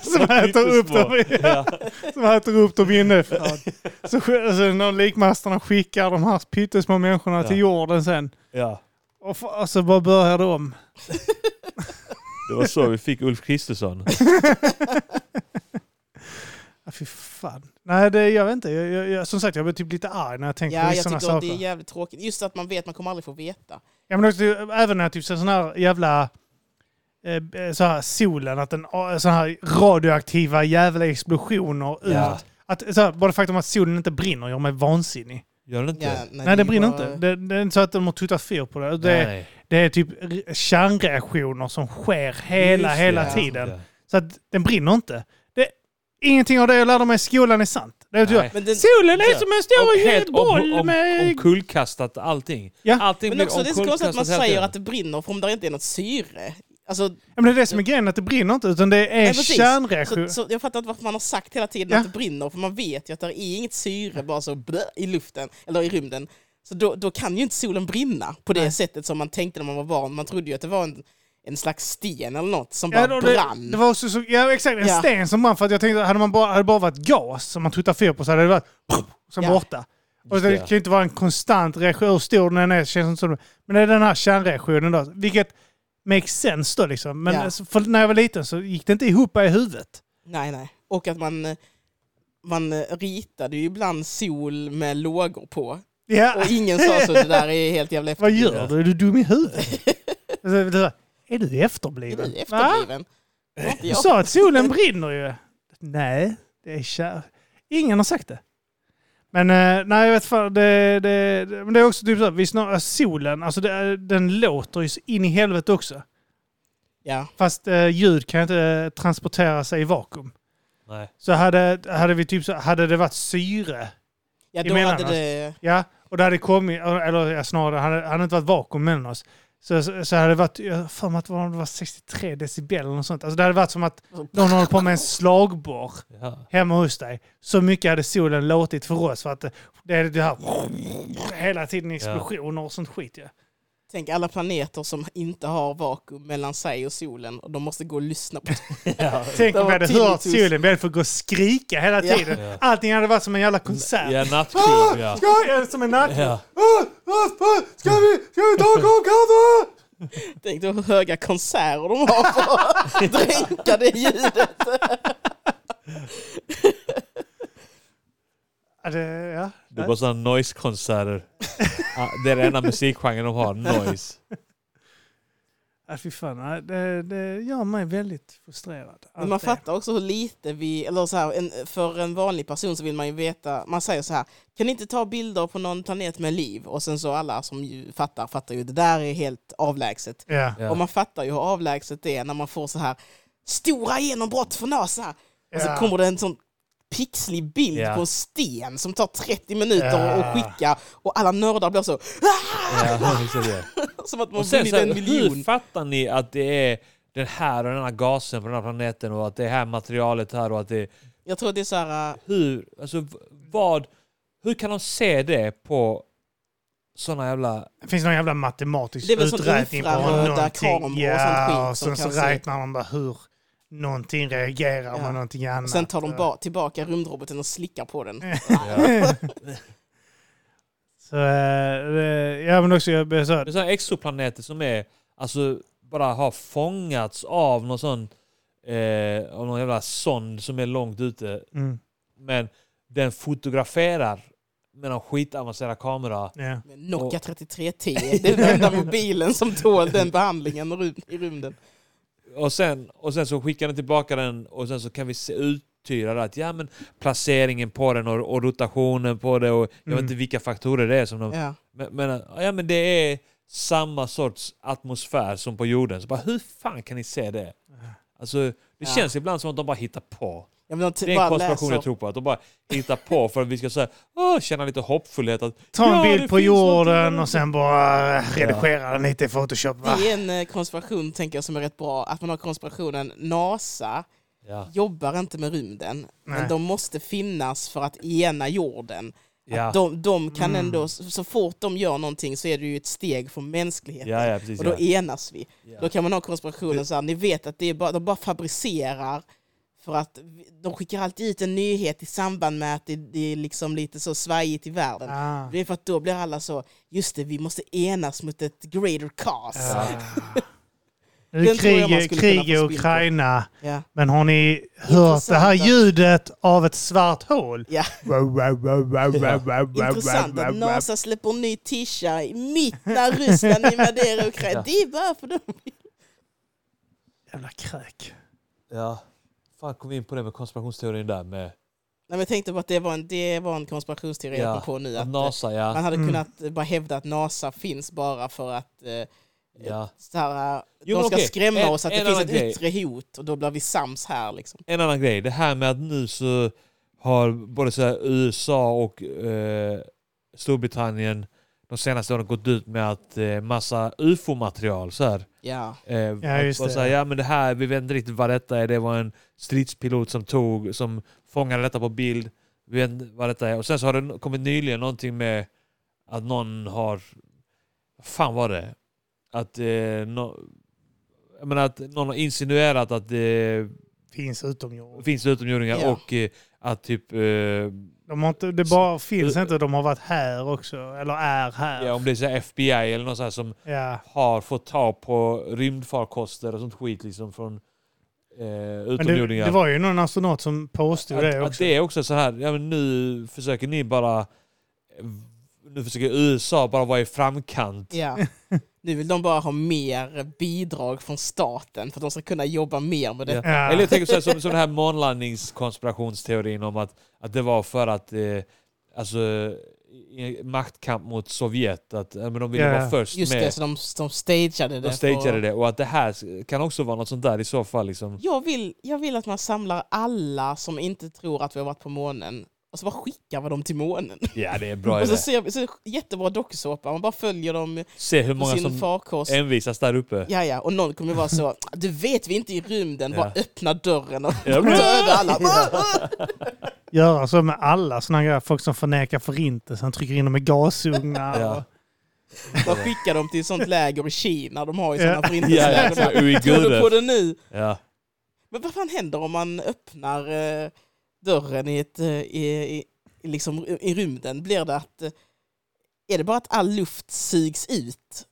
som, äter upp dem. [laughs] Ja. Som äter upp dem inifrån. Så, sk- alltså, när likmassorna skickar de här pyttesmå människorna Ja. till jorden sen. Ja. Och, f- och så bara börjar de om. Det var så vi fick Ulf Kristersson. [laughs] Ja, fy fan. Nej, det, jag vet inte. Jag, jag, jag, som sagt, jag blir typ lite arg när jag tänker Ja, på jag sådana tycker att saker. det är jävligt tråkigt. Just att man vet, man kommer aldrig få veta. Ja, men också, även när jag typ sådana här jävla... Eh, så här solen, att den så här radioaktiva jävla explosioner ut. Ja. Att, så här, bara faktum att solen inte brinner gör mig vansinnig. Gör det inte? Ja, Nej, det det brinner bara- inte. Det, det är inte så att de har tuttat fyr på det. Det, Nej, är- nej. det är typ kärnreaktioner som sker hela, Just hela ja. tiden. Ja. Så att den brinner inte. Det, ingenting av det jag lärde mig i skolan är sant. Det är typ, Nej. Men den, Solen är som en stor helt boll om, om, med... omkullkastat allting. Ja. Allting men också det är så konstigt att man säger att det brinner för om det inte är något syre. Alltså, Ja, men det är det som är grejen, att det brinner inte. Utan det är kärnreaktion. så, så jag fattar inte varför man har sagt hela tiden Ja. att det brinner, för man vet ju att det är inget syre bara så blö, i luften, eller i rymden. Så då, då kan ju inte solen brinna på det Nej. sättet som man tänkte när man var barn. Man trodde ju att det var en, en slags sten eller något som Ja, bara då, det, brann. det var också så, ja, exakt, en Ja. sten som brann. För att jag tänkte, hade man bara, hade det bara varit gas som man tuttar fyr på så hade det varit som Ja. borta. Och det det. kan ju inte vara en konstant reaktion. Hur stor den än är känns det inte som. Men det är den här kärnreaktionen då. Vilket makes sense då liksom. Men Ja. alltså, för när jag var liten så gick det inte ihop i huvudet. Nej, nej. Och att man, man ritade ju ibland sol med lågor på. Ja. Och ingen sa så, det där är helt jävla [laughs] Vad efterblivet. gör du? Är du dum i huvudet? [laughs] Alltså, det där, är du Är efterbliven? du Va? efterbliven? Inte Du jag. sa att solen brinner ju. Nej, det är kär. Ingen har sagt det. Men eh, nej, jag vet fan. Det, det, det, men det är också typ så att vi snar, solen, alltså det, den låter ju in i helvete också. Ja. Fast eh, ljud kan inte eh, transportera sig i vakuum. Nej. Så hade, hade vi typ så, hade det varit syre, ja, då Emellan hade oss. det... ja, och det hade kommit, eller ja, snarare, hade, hade det inte varit vakuum mellan oss. Så, så, så hade det varit, jag för mig att det var, det var 63 decibel eller något sånt. Alltså det hade varit som att någon håller på med en slagborr. Ja. hemma hos dig. Så mycket hade solen låtit för oss för att det- det är det här hela tiden explosioner och sånt skit. Ja. Tänk alla planeter som inte har vakuum mellan sig och solen och de måste gå och lyssna på [laughs] Ja. Tänk Det om vi hade hört solen, vi hade fått gå och skrika hela Ja. tiden. Ja. Allting hade varit som en jävla konsert. Ja, Ah, nattklubb ja. ska jag, som en natt. ja. Ah, ah, ah, ska, vi, ska vi ta en kopp kaffe? Tänk hur höga konserter de har för att [laughs] dränka det ljudet. [laughs] Ja, det, ja. Det är bara sådana noise-konserter. [laughs] Ja, det är den enda musikgenren de har, noise. [laughs] Ja, fy fan, det, det gör mig väldigt frustrerad. Men man fattar också hur lite vi, eller så här, en, för en vanlig person så vill man ju veta, man säger så här, kan ni inte ta bilder på någon planet med liv? Och sen så alla som ju fattar, fattar ju, det där är helt avlägset. Ja. Ja. Och man fattar ju hur avlägset det är när man får så här stora genombrott för NASA. Och så kommer det en sån pixlig bild Ja. på en sten som tar 30 minuter Ja. att skicka och alla nördar blir så "Ah!" Det. [laughs] som att man vunnit en hur miljon. fattar ni att det är den här och den här gasen på den här planeten och att det är här materialet här och att det Jag tror det är så här, äh, hur, alltså vad, hur kan de se det på såna jävla... Det finns någon jävla matematisk Det är väl sån uträkning på infraröda någonting. kameror och sånt Ja, och sen så räknar de bara hur någonting reagerar Ja. med någonting annat. Och sen tar de ba- tillbaka rymdroboten och slickar på den. Ja. [laughs] Så, eh, ja men också, jag så Det är såna exoplaneter som är, alltså bara har fångats av någon sån, eh, av någon jävla sond som är långt ute. mm, Men den fotograferar med någon skitavancerad kamera. ja. Nokia 3310, det är den enda mobilen som tål den behandlingen i rymden. Och sen, och sen så skickar den tillbaka den och sen så kan vi se det att ja men placeringen på den och, och rotationen på det och jag vet Mm. inte vilka faktorer det är som de... Ja. Men, men, ja, men det är samma sorts atmosfär som på jorden. Så bara, hur fan kan ni se det? Alltså, det Ja. känns ibland som att de bara hittar på. Vill inte Det är en konspiration jag tror på. Att de bara hittar på för att vi ska säga, åh, känna lite hoppfullhet. Att, Ta en Ja, bild på jorden och sen bara eh, redigera den lite i Photoshop. Va? Det är en eh, konspiration tänker jag som är rätt bra. Att man har konspirationen NASA ja, jobbar inte med rymden. Nej. Men de måste finnas för att ena jorden. ja, de, de kan Mm. ändå, så fort de gör någonting så är det ju ett steg för mänskligheten. ja, ja, precis. Och då Ja. enas vi. Ja. Då kan man ha konspirationen så här, ni vet att det är bara, de bara fabricerar för att de skickar alltid ut en nyhet i samband med att det, det är liksom lite så svajigt i världen. Ah. Det är för att då blir alla så, just det, vi måste enas mot ett greater cause. [laughs] Den är man krig, i. Ukraina. Ja. Men har ni hört det här ljudet av ett svart hål? Ja. Intressant att. NASA släpper en ny tisha mitt när Ryssland invaderar Ukraina. Ja. Det är bara för dem. Jävla kräk. ja. Fan kom vi in på det med konspirationsteorin där med Nej, men jag tänkte på att det var en, det var en konspirationsteori jag Ja, på nu. att Att, NASA, ja. Man hade Mm. kunnat eh, bara hävda att NASA finns bara för att eh, ja. så här, eh, Jo, de ska okej. skrämma En- oss att det finns ett grej. yttre hot och då blir vi sams här. Liksom. En annan grej, det här med att nu så har både så här USA och eh, Storbritannien de senaste åren gått ut med att eh, massa ufo-material så här. Ja. Eh, Ja, just och det. Så här, ja men det här, vi vet inte riktigt vad detta är. Det var en stridspilot som tog, som fångade detta på bild. Vi vet inte vad detta är. Och sen så har det kommit nyligen någonting med att någon har, vad fan var det? Att, eh, no, jag menar att någon har insinuerat att det Finns utomjordingar. finns utomjordingar Ja. och eh, att typ, eh, De har inte, det bara finns inte, de har varit här också. Eller är här. ja, om det är så FBI eller något så här som Ja. har fått ta på rymdfarkoster och sånt skit liksom från eh, utomjordingar. det, det var ju någon astronaut som påstod att, det att också. det är också så här, ja, men nu försöker ni bara... Nu försöker USA bara vara i framkant. Ja. [laughs] Nu vill de bara ha mer bidrag från staten för att de ska kunna jobba mer med det. Ja. Eller jag tänker så här, som, som den här månlandningskonspirationsteorin om att, att det var för att eh, alltså, maktkamp mot Sovjet, att men de ville Ja. vara först Just med. det, så de, de stageade det. de stageade för- det och att det här kan också vara något sånt där i så fall. Liksom. Jag vill, jag vill att man samlar alla som inte tror att vi har varit på månen och så bara skickar vi dem till månen. Ja, det är bra [laughs] Och så idé. ser vi, så jättebra dokusåpa, man bara följer dem Se hur på många sin som farkost. envisas där uppe. Ja, ja, och någon kommer vara så, du vet vi är inte i rymden, bara Ja. öppna dörren och Ja. döda alla. [laughs] Göra så med alla såna grejer. Folk som förnekar förintelsen, trycker in dem i gasugnar. Ja. och- Bara skicka dem till ett sånt läger i Kina, de har ju Ja. sådana Ja, förintelseläger. ja, Bara, uigurer. Tror du på det nu? Ja. Men vad fan händer om man öppnar eh, dörren i, ett, eh, i, i, liksom, i rymden? Blir det att... Eh, är det bara att all luft sugs ut?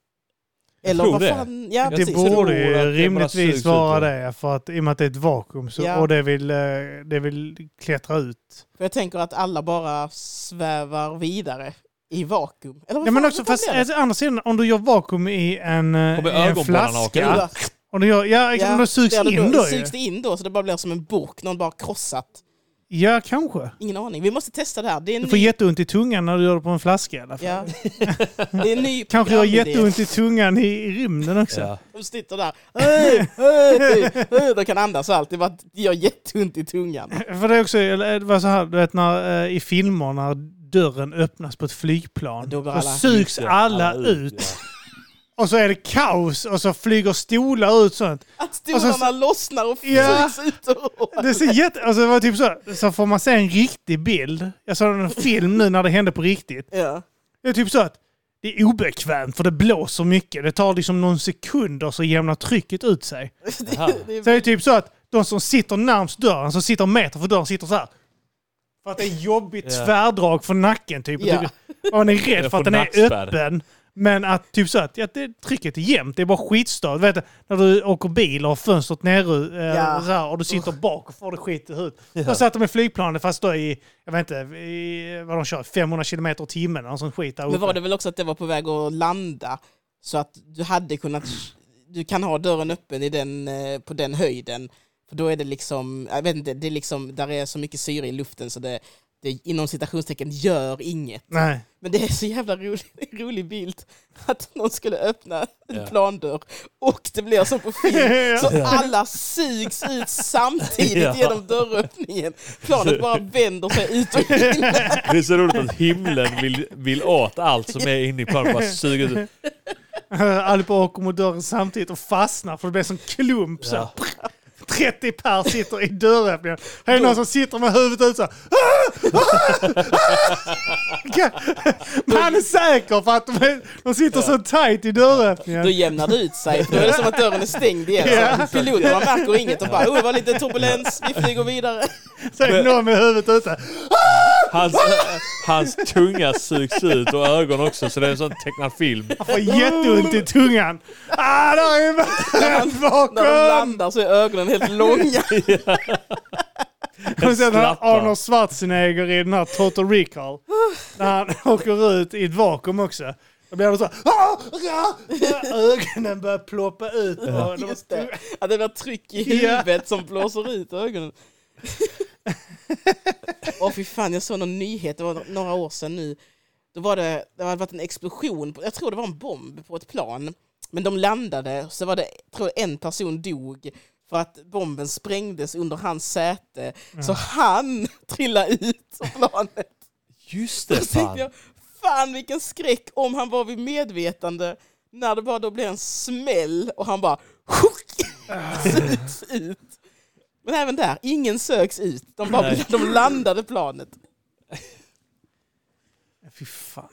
Jag Eller tror vad det. fan? Ja, Jag Det borde ju rimligtvis vara det. För att, I och med att det är ett vakuum så, Ja. och det vill, eh, det vill klättra ut. För jag tänker att alla bara svävar vidare i vakuum. Eller vad Ja, men fan, också, fan fast å andra sidan, om du gör vakuum i en, i en flaska. Och du gör, ja, Ja, om det sugs det in då ju. Sugs det in då så det bara blir som en burk, någon bara krossat. Ja, kanske. Ingen aning. Vi måste testa det här. Det är Du får ny, jätteont i tungan när du gör det på en flaska i alla fall. ja. [laughs] det är en ny Kanske har programidé. jätteont i tungan i, i rymden också. Ja. De sitter där. Hej, hej, hej. De kan andas och allt. Det bara gör jätteont i tungan. [laughs] För det är också, eller det var så här, du vet när, eh, i filmer när dörren öppnas på ett flygplan. Då alla- sugs Ja, alla, ut. ja. [laughs] Och så är det kaos och så flyger stolar ut sånt. Att stolarna Och så- lossnar och Ja. sugs ut ur Det ser jätte... Alltså det var typ så, så får man se en riktig bild. Jag såg en film nu när det hände på riktigt. Ja. Det är typ så att det är obekvämt för det blåser mycket. Det tar liksom någon sekunder så jämnar trycket ut sig. [laughs] Det, Så det är typ så att de som sitter närmst dörren, som sitter meter för dörren, sitter så här. För att det är jobbigt Ja. tvärdrag för nacken typ. Ja. Och man är rädd för att den är nackspärr. öppen. Men att typ så att ja, det, trycket är jämnt, det är bara skitstört. Vet du, när du åker bil och har fönstret nere eh, Ja. och du sitter bak och får det skit i huvudet. Jag satt med flygplanet fast då i, jag vet inte, i, vad de kör, 500 kilometer i timmen eller sån skit där Men uppe. var det väl också att det var på väg att landa så att du hade kunnat... Du kan ha dörren öppen i den, eh, på den höjden. För då är det liksom, jag vet inte, det är liksom, där är så mycket syre i luften så det, det inom citationstecken gör inget. Nej. Men det är så jävla rolig, [laughs] rolig bild att någon skulle öppna en Ja. plandörr och det blir som på film. [laughs] Ja. Så alla sugs ut samtidigt [laughs] Ja. genom dörröppningen. Planet bara vänder sig ut och in. Det är så roligt att himlen vill, vill åt allt som är inne i planet. Bara suger ut. Allihopa åker mot dörren samtidigt och fastnar för det blir som klump. Så. Ja. 30 pers sitter i dörröppningen. Här är någon som sitter med huvudet ut så här. Men han är säker för att de, de sitter så tight i Då dörröppningen. jämnar det ut sig. Då är det som att dörren är stängd igen. Ja. Så piloterna märker inget och bara oh, det var lite turbulens, vi flyger vidare. Så är det någon med huvudet ute. Hans, hans tunga sugs ut och ögon också så det är en sån tecknad film. Han får jätteont i tungan. Ah, där är en När de [laughs] bakom! landar så är ögonen helt långa. Har du sett den här Skrattar. Arnold Schwarzenegger i den här Total Recall? När han åker ut i ett vakuum också. Då blir det så här, "Ah, ah", Ögonen börjar ploppa ut. Och de- Just det. Att det blir tryck i Ja. huvudet som blåser ut ögonen. [laughs] Åh fy fan, jag såg någon nyhet, det var några år sedan nu. Då var det, det hade varit en explosion, jag tror det var en bomb på ett plan. Men de landade, så var det, tror jag en person dog för att bomben sprängdes under hans säte. Så han [laughs] trillade ut från planet. Just det fan. jag, fan vilken skräck om han var vid medvetande när det bara då blir en smäll och han bara [laughs] ut. Men även där, ingen söks ut. De, bara, Nej. de landade planet. [laughs] Fy fan.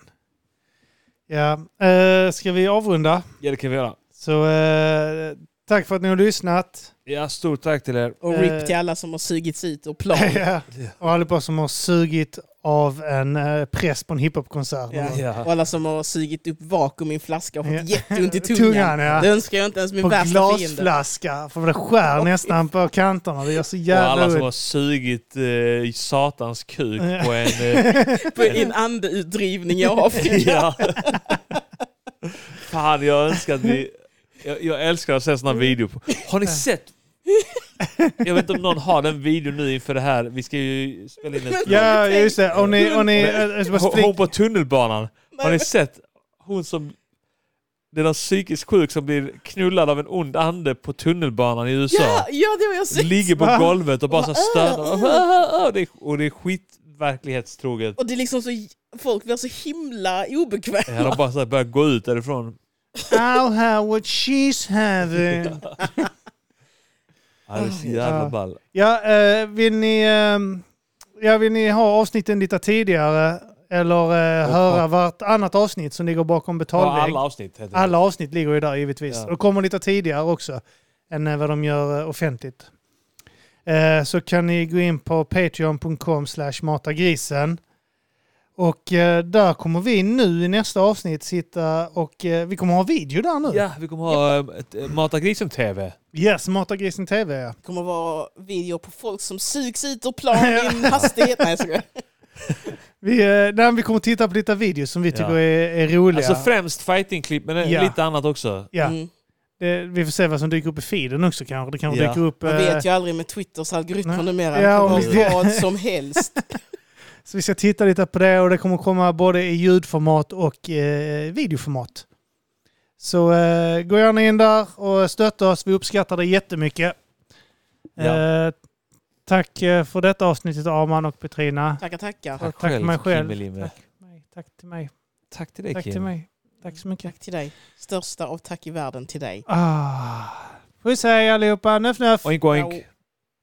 Ja, eh, ska vi avrunda? Ja det kan vi göra. Så eh, tack för att ni har lyssnat. Ja, stort tack till er. Och Eh. RIP till alla som har sugits ut och plan. [laughs] Ja. Och allihopa som har sugit av en eh, press på en hiphopkonsert. Ja. Ja. Och alla som har sugit upp vakuum i en flaska och fått Ja. jätteont i [laughs] tungan. Tungan, ja. Det önskar jag inte ens min På värsta fiende. glasflaska. För det skär nästan på kanterna. Det gör så Och jävla alla som har sugit eh, satans kuk Ja. på en... Eh, [laughs] På en andeutdrivning i Afrika. [laughs] ja. Fan, jag önskar att vi... Jag, jag älskar att se sådana videor. På. Har ni sett? Jag vet inte om någon har den videon nu inför det här. Vi ska ju spela in ett... Ja, just det. Och ni... Och ni eh, bara Hon på tunnelbanan. Har ni sett hon som... Det är någon psykiskt sjuk som blir knullad av en ond ande på tunnelbanan i USA. Ja, ja, det har jag sett. Ligger på golvet och bara så stönar. Och det är, och det är skitverklighetstroget. Och det är liksom så, folk blir så himla obekväma. Ja, de bara så börjar gå ut därifrån. [laughs] I'll have what she's having. [laughs] Ja, det är så jävla ball. Ja, eh, vill ni... ehm, ja, vill ni ha avsnitten lite tidigare? Eller eh, höra vartannat avsnitt som ligger bakom Ja, betalvägg? alla avsnitt. Alla avsnitt ligger ju där givetvis. Ja. Och kommer lite tidigare också än eh, vad de gör eh, offentligt. Eh, så kan ni gå in på patreon.com slash matagrisen. Och eh, där kommer vi nu i nästa avsnitt sitta och eh, vi kommer ha video där nu. Ja, vi kommer ha eh, ett eh, Mata Grisen-TV. Yes, Matagrisen TV ja. Det kommer vara video på folk som sugs ut och plan i en [laughs] hastighet. Nej, jag skojar. Vi, eh, nej, vi kommer titta på lite videos som vi tycker Ja. är, är roliga. Alltså främst fighting-klipp, men eh, Ja. lite annat också. ja, Mm. det, vi får se vad som dyker upp i feeden också kanske. Det kanske Ja. dyker upp... Man eh, vet ju aldrig med Twitters algoritmer Nej. numera. Ja, det om kan vara vad som helst. [laughs] Så vi ska titta lite på det och det kommer komma både i ljudformat och eh, videoformat. Så eh, gå gärna in där och stötta oss. Vi uppskattar det jättemycket. Ja. Eh, tack eh, för detta avsnittet Arman och Petrina. Tackar, tackar. Tack till mig själv. Tack, mig. tack till mig. Tack till dig Tack Kim. till mig. Tack så mycket. Tack till dig. Största av tack i världen till dig. Ah. Puss hej allihopa. Nöff nöff. Oink oink.